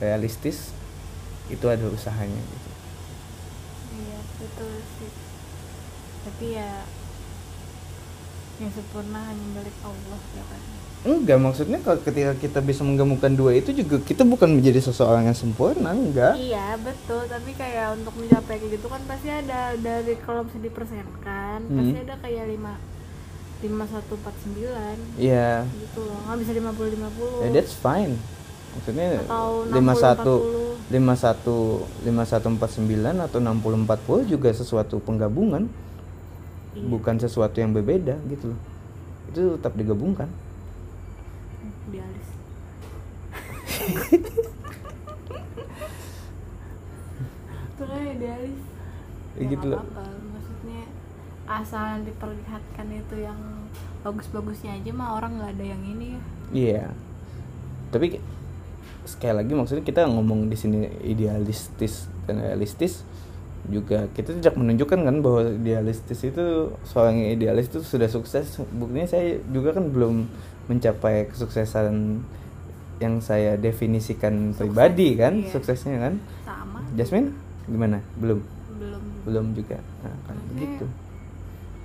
Speaker 1: realistis itu ada usahanya gitu.
Speaker 2: Iya betul sih. Tapi ya Yang sempurna hanya milik Allah ya kan?
Speaker 1: Enggak maksudnya kalau ketika kita bisa menggabungkan dua itu juga kita bukan menjadi seseorang yang sempurna enggak.
Speaker 2: Iya betul. Tapi kayak untuk mencapai kayak gitu kan Pasti ada dari kalau bisa dipersenkan
Speaker 1: Hmm.
Speaker 2: Pasti ada kayak 5 5149
Speaker 1: Iya.
Speaker 2: Gitu loh nggak bisa 50 50
Speaker 1: ya that's fine. Maksudnya
Speaker 2: Atau
Speaker 1: 51
Speaker 2: 60,
Speaker 1: 51 5149 atau 60 40 juga sesuatu penggabungan.
Speaker 2: Iya.
Speaker 1: bukan sesuatu yang berbeda gitu loh. Itu tetap digabungkan.
Speaker 2: Idealis Itu kan idealis
Speaker 1: Ya gitu loh.
Speaker 2: apa-apa. Maksudnya asal diperlihatkan itu yang bagus-bagusnya aja mah orang nggak ada yang ini ya
Speaker 1: Iya. Tapi sekali lagi maksudnya kita ngomong di sini idealistis dan realistis juga kita tidak menunjukkan kan bahwa idealistis itu seorang yang idealis itu sudah sukses. Buktinya saya juga kan belum mencapai kesuksesan yang saya definisikan
Speaker 2: Sukses,
Speaker 1: pribadi kan
Speaker 2: iya.
Speaker 1: suksesnya kan.
Speaker 2: sama
Speaker 1: Jasmine gimana? Belum.
Speaker 2: belum
Speaker 1: Belum juga. Nah, kan begitu.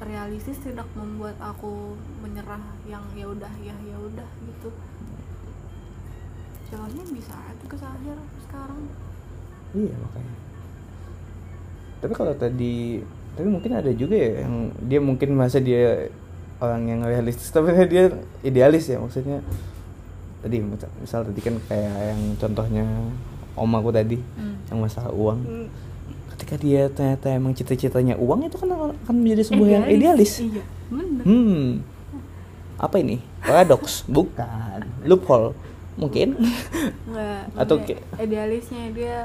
Speaker 2: Realistis tidak membuat aku menyerah yang ya udah ya ya udah gitu. Jalannya bisa aja ke akhir sekarang.
Speaker 1: Iya makanya. tapi kalau tadi tapi mungkin ada juga ya yang dia mungkin masa dia orang yang realistis tapi dia idealis ya maksudnya. Tadi misal, misal tadi kan kayak yang contohnya om aku tadi
Speaker 2: Hmm.
Speaker 1: yang masalah uang ketika dia ternyata emang cita-citanya uang itu kan akan menjadi sebuah yang idealis
Speaker 2: iya bener.
Speaker 1: Hmm. Apa ini? Paradoks? Bukan. Loophole. Mungkin.
Speaker 2: Nggak
Speaker 1: Atau
Speaker 2: idealisnya dia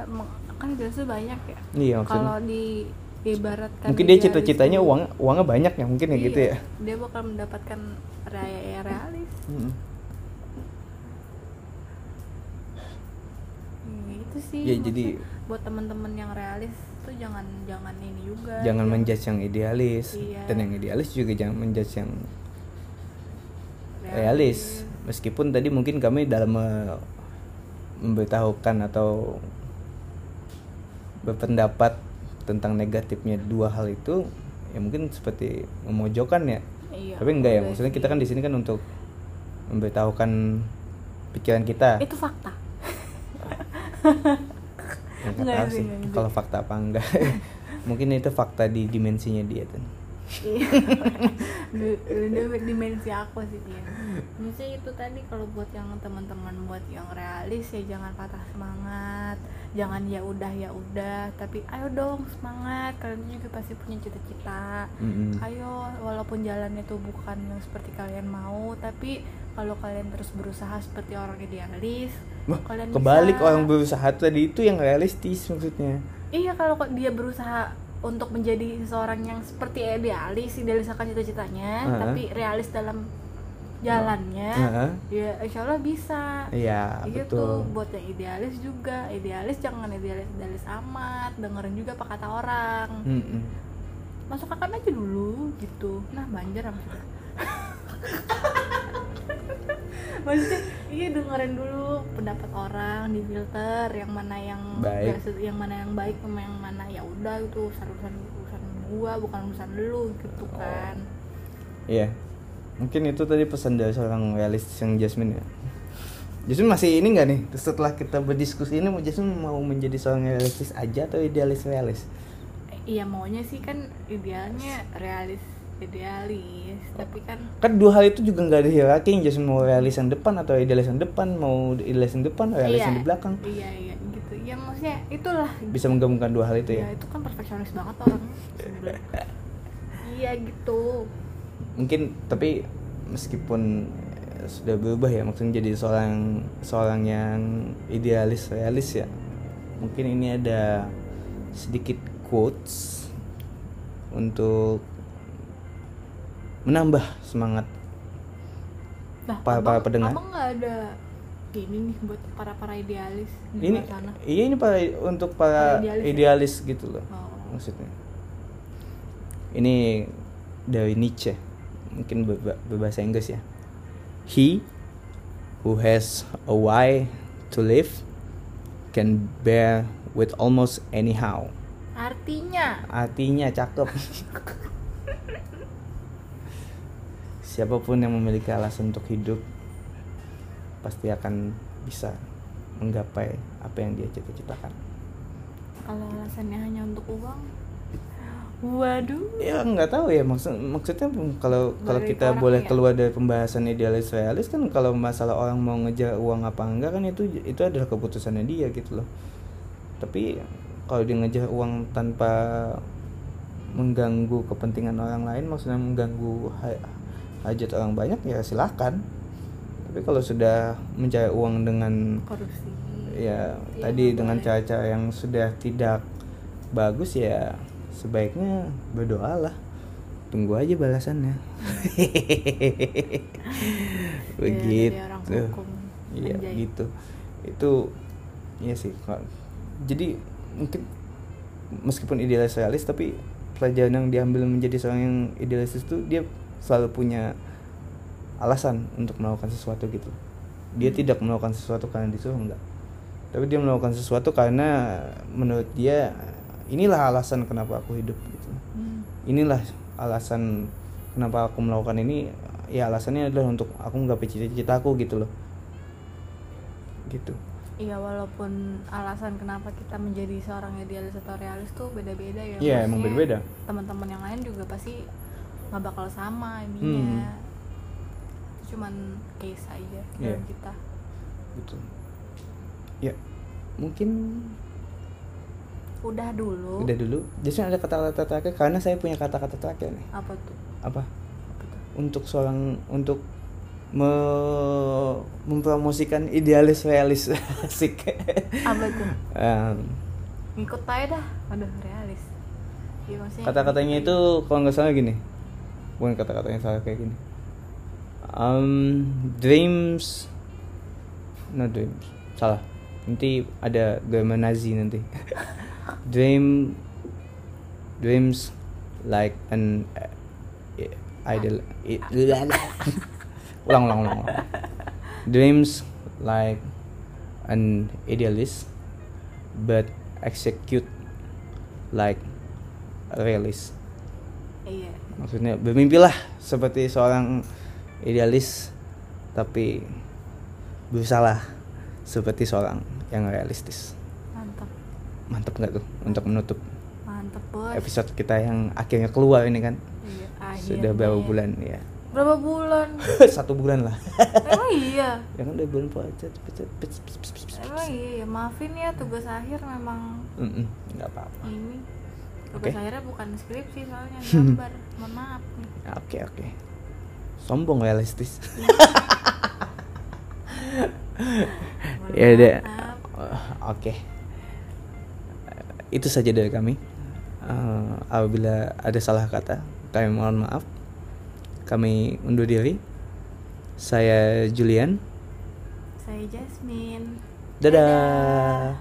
Speaker 2: kan idealisnya banyak ya.
Speaker 1: Iya
Speaker 2: kalau di ibaratkan
Speaker 1: mungkin dia
Speaker 2: idealis
Speaker 1: cita-citanya uang uangnya banyak ya mungkin ya
Speaker 2: iya,
Speaker 1: gitu ya.
Speaker 2: dia bakal mendapatkan raya realis.
Speaker 1: Hmm.
Speaker 2: Hmm, itu sih
Speaker 1: Ya, jadi-
Speaker 2: buat teman-teman yang realis tuh jangan jangan ini juga
Speaker 1: jangan
Speaker 2: yang
Speaker 1: menjudge yang idealis.
Speaker 2: Iya.
Speaker 1: dan yang idealis juga jangan menjudge yang realis. meskipun tadi mungkin kami dalam me- memberitahukan atau berpendapat tentang negatifnya dua hal itu ya mungkin seperti memojokkan ya.
Speaker 2: Iya,
Speaker 1: tapi enggak ya maksudnya kita kan di sini kan untuk memberitahukan pikiran kita.
Speaker 2: Itu fakta.
Speaker 1: Ya, nggak
Speaker 2: enggak
Speaker 1: tahu
Speaker 2: sih.
Speaker 1: kalau fakta apa enggak mungkin itu fakta di dimensinya dia tuh
Speaker 2: Iya. Di- dimensi aku sih dia. Maksudnya itu tadi kalau buat yang teman-teman buat yang realis ya jangan patah semangat, jangan ya udah ya udah, tapi ayo dong semangat. Kalian juga pasti punya cita-cita.
Speaker 1: Mm-mm.
Speaker 2: Ayo walaupun jalannya itu bukan yang seperti kalian mau, tapi kalau kalian terus berusaha seperti orang idealis,
Speaker 1: Wah,
Speaker 2: kalian
Speaker 1: kebalik
Speaker 2: bisa.
Speaker 1: orang berusaha tadi itu yang realistis maksudnya
Speaker 2: Iya kalau dia berusaha untuk menjadi seseorang yang seperti idealis, idealis akan cita-citanya,
Speaker 1: Heeh.
Speaker 2: tapi realis dalam jalannya,
Speaker 1: Heeh.
Speaker 2: ya insya Allah bisa.
Speaker 1: iya
Speaker 2: gitu
Speaker 1: betul
Speaker 2: buat yang idealis juga, idealis jangan idealis idealis amat, dengerin juga apa kata orang.
Speaker 1: Mm-mm.
Speaker 2: Masuk akan aja dulu gitu. Nah banjir maksudnya. maksudnya iya dengerin dulu pendapat orang di filter yang mana yang
Speaker 1: Baik.
Speaker 2: se- yang mana yang baik sama yang mana ya udah itu urusan urusan gua bukan urusan lu gitu kan.
Speaker 1: Iya. Mungkin itu tadi pesan dari seorang realistis yang Jasmine ya. Jasmine masih ini nggak nih? Setelah kita berdiskusi ini mau Jasmine mau menjadi seorang realistis aja atau idealis realis
Speaker 2: iya maunya sih kan idealnya realis idealis tapi kan
Speaker 1: kan dua hal itu juga nggak ada hierarki yang Jasmine mau realis yang depan atau idealis yang depan mau idealis yang depan realis
Speaker 2: iya,
Speaker 1: yang di belakang.
Speaker 2: Iya iya gitu. Ya maksudnya itulah.
Speaker 1: Bisa menggabungkan dua hal itu
Speaker 2: ya?
Speaker 1: Ya
Speaker 2: itu kan perfeksionis banget orang. Iya gitu.
Speaker 1: Mungkin tapi meskipun sudah berubah ya maksudnya jadi seorang seorang yang idealis realis ya mungkin ini ada sedikit quotes untuk menambah semangat
Speaker 2: Nah,
Speaker 1: Para- para pendengar.
Speaker 2: abang nggak ada ini nih buat para para idealis di
Speaker 1: ini
Speaker 2: sana.
Speaker 1: iya ini para untuk para
Speaker 2: Para idealis
Speaker 1: idealis,
Speaker 2: ya?
Speaker 1: gitu loh
Speaker 2: Oh.
Speaker 1: maksudnya ini dari Nietzsche mungkin berba- berbahasa Inggris ya he who has a why to live can bear with almost anyhow
Speaker 2: Artinya,
Speaker 1: artinya cakep siapa pun yang memiliki alasan untuk hidup pasti akan bisa menggapai apa yang dia cita-citakan.
Speaker 2: Kalau alasannya hanya untuk uang, waduh,
Speaker 1: ya nggak tahu ya maksud maksudnya kalau kalau kita boleh
Speaker 2: ya.
Speaker 1: keluar dari pembahasan idealis realis kan kalau masalah orang mau ngejar uang apa enggak kan itu itu adalah keputusannya dia gitu loh. Tapi kalau dia ngejar uang tanpa mengganggu kepentingan orang lain maksudnya mengganggu hajat orang banyak ya silahkan tapi kalau sudah mencari uang dengan
Speaker 2: korupsi.
Speaker 1: ya
Speaker 2: Iya,
Speaker 1: tadi dengan cara-cara yang sudah tidak bagus ya sebaiknya berdoalah tunggu aja balasannya. Begitu.
Speaker 2: orang hukum.
Speaker 1: iya gitu. Itu iya sih jadi mungkin meskipun idealis realis tapi pelajaran yang diambil menjadi seorang yang idealis itu dia selalu punya alasan untuk melakukan sesuatu gitu dia
Speaker 2: Hmm.
Speaker 1: tidak melakukan sesuatu karena disuruh enggak tapi dia melakukan sesuatu karena menurut dia inilah alasan kenapa aku hidup gitu
Speaker 2: Hmm.
Speaker 1: inilah alasan kenapa aku melakukan ini ya alasannya adalah untuk aku menggapai cita-cita aku gitu loh gitu
Speaker 2: Iya walaupun alasan kenapa kita menjadi seorang idealis atau realis tuh beda-beda ya.
Speaker 1: Iya, emang
Speaker 2: Maksudnya
Speaker 1: beda-beda.
Speaker 2: Teman-teman yang lain juga pasti nggak bakal sama ininya.
Speaker 1: Hmm.
Speaker 2: Itu Cuman case aja
Speaker 1: Iya.
Speaker 2: dalam kita.
Speaker 1: betul ya mungkin
Speaker 2: Udah dulu.
Speaker 1: udah dulu Jason ada kata-kata terakhir karena saya punya kata-kata terakhir nih
Speaker 2: Apa tuh?
Speaker 1: apa
Speaker 2: Apa tuh?
Speaker 1: untuk seorang untuk me- mempromosikan idealis realis asik
Speaker 2: Apa tuh?
Speaker 1: Em,
Speaker 2: Ngikut aja dah. Aduh realis. Maksudnya.
Speaker 1: kata-katanya itu kalau nggak salah gini bukan kata-katanya salah kayak gini. Um, dreams. No dreams. Salah. Nanti ada grammar Nazi nanti. Dream dreams like an uh, idol. Ulang ulang ulang dreams like an idealist but execute like a realist.
Speaker 2: Iya.
Speaker 1: Maksudnya bermimpilah seperti seorang idealis tapi berusaha seperti seorang yang realistis
Speaker 2: Mantap.
Speaker 1: mantap nggak tuh untuk menutup
Speaker 2: Mantap bos.
Speaker 1: episode kita yang akhirnya keluar ini kan
Speaker 2: Iya,
Speaker 1: sudah berapa bulan ya
Speaker 2: Berapa bulan?
Speaker 1: satu bulan lah
Speaker 2: Emang iya.
Speaker 1: ya kan udah bulan puasa.
Speaker 2: Emang iya, ya. maafin ya tugas akhir memang
Speaker 1: nggak apa-apa
Speaker 2: ini. Tugas
Speaker 1: Oke.
Speaker 2: akhirnya bukan skripsi soalnya gambar. Mohon maaf nih.
Speaker 1: oke oke sombong realistis ya udah
Speaker 2: maaf.
Speaker 1: Uh, oke itu saja dari kami Uh, apabila ada salah kata kami mohon maaf kami undur diri saya Julian
Speaker 2: Saya Jasmine.
Speaker 1: dadah.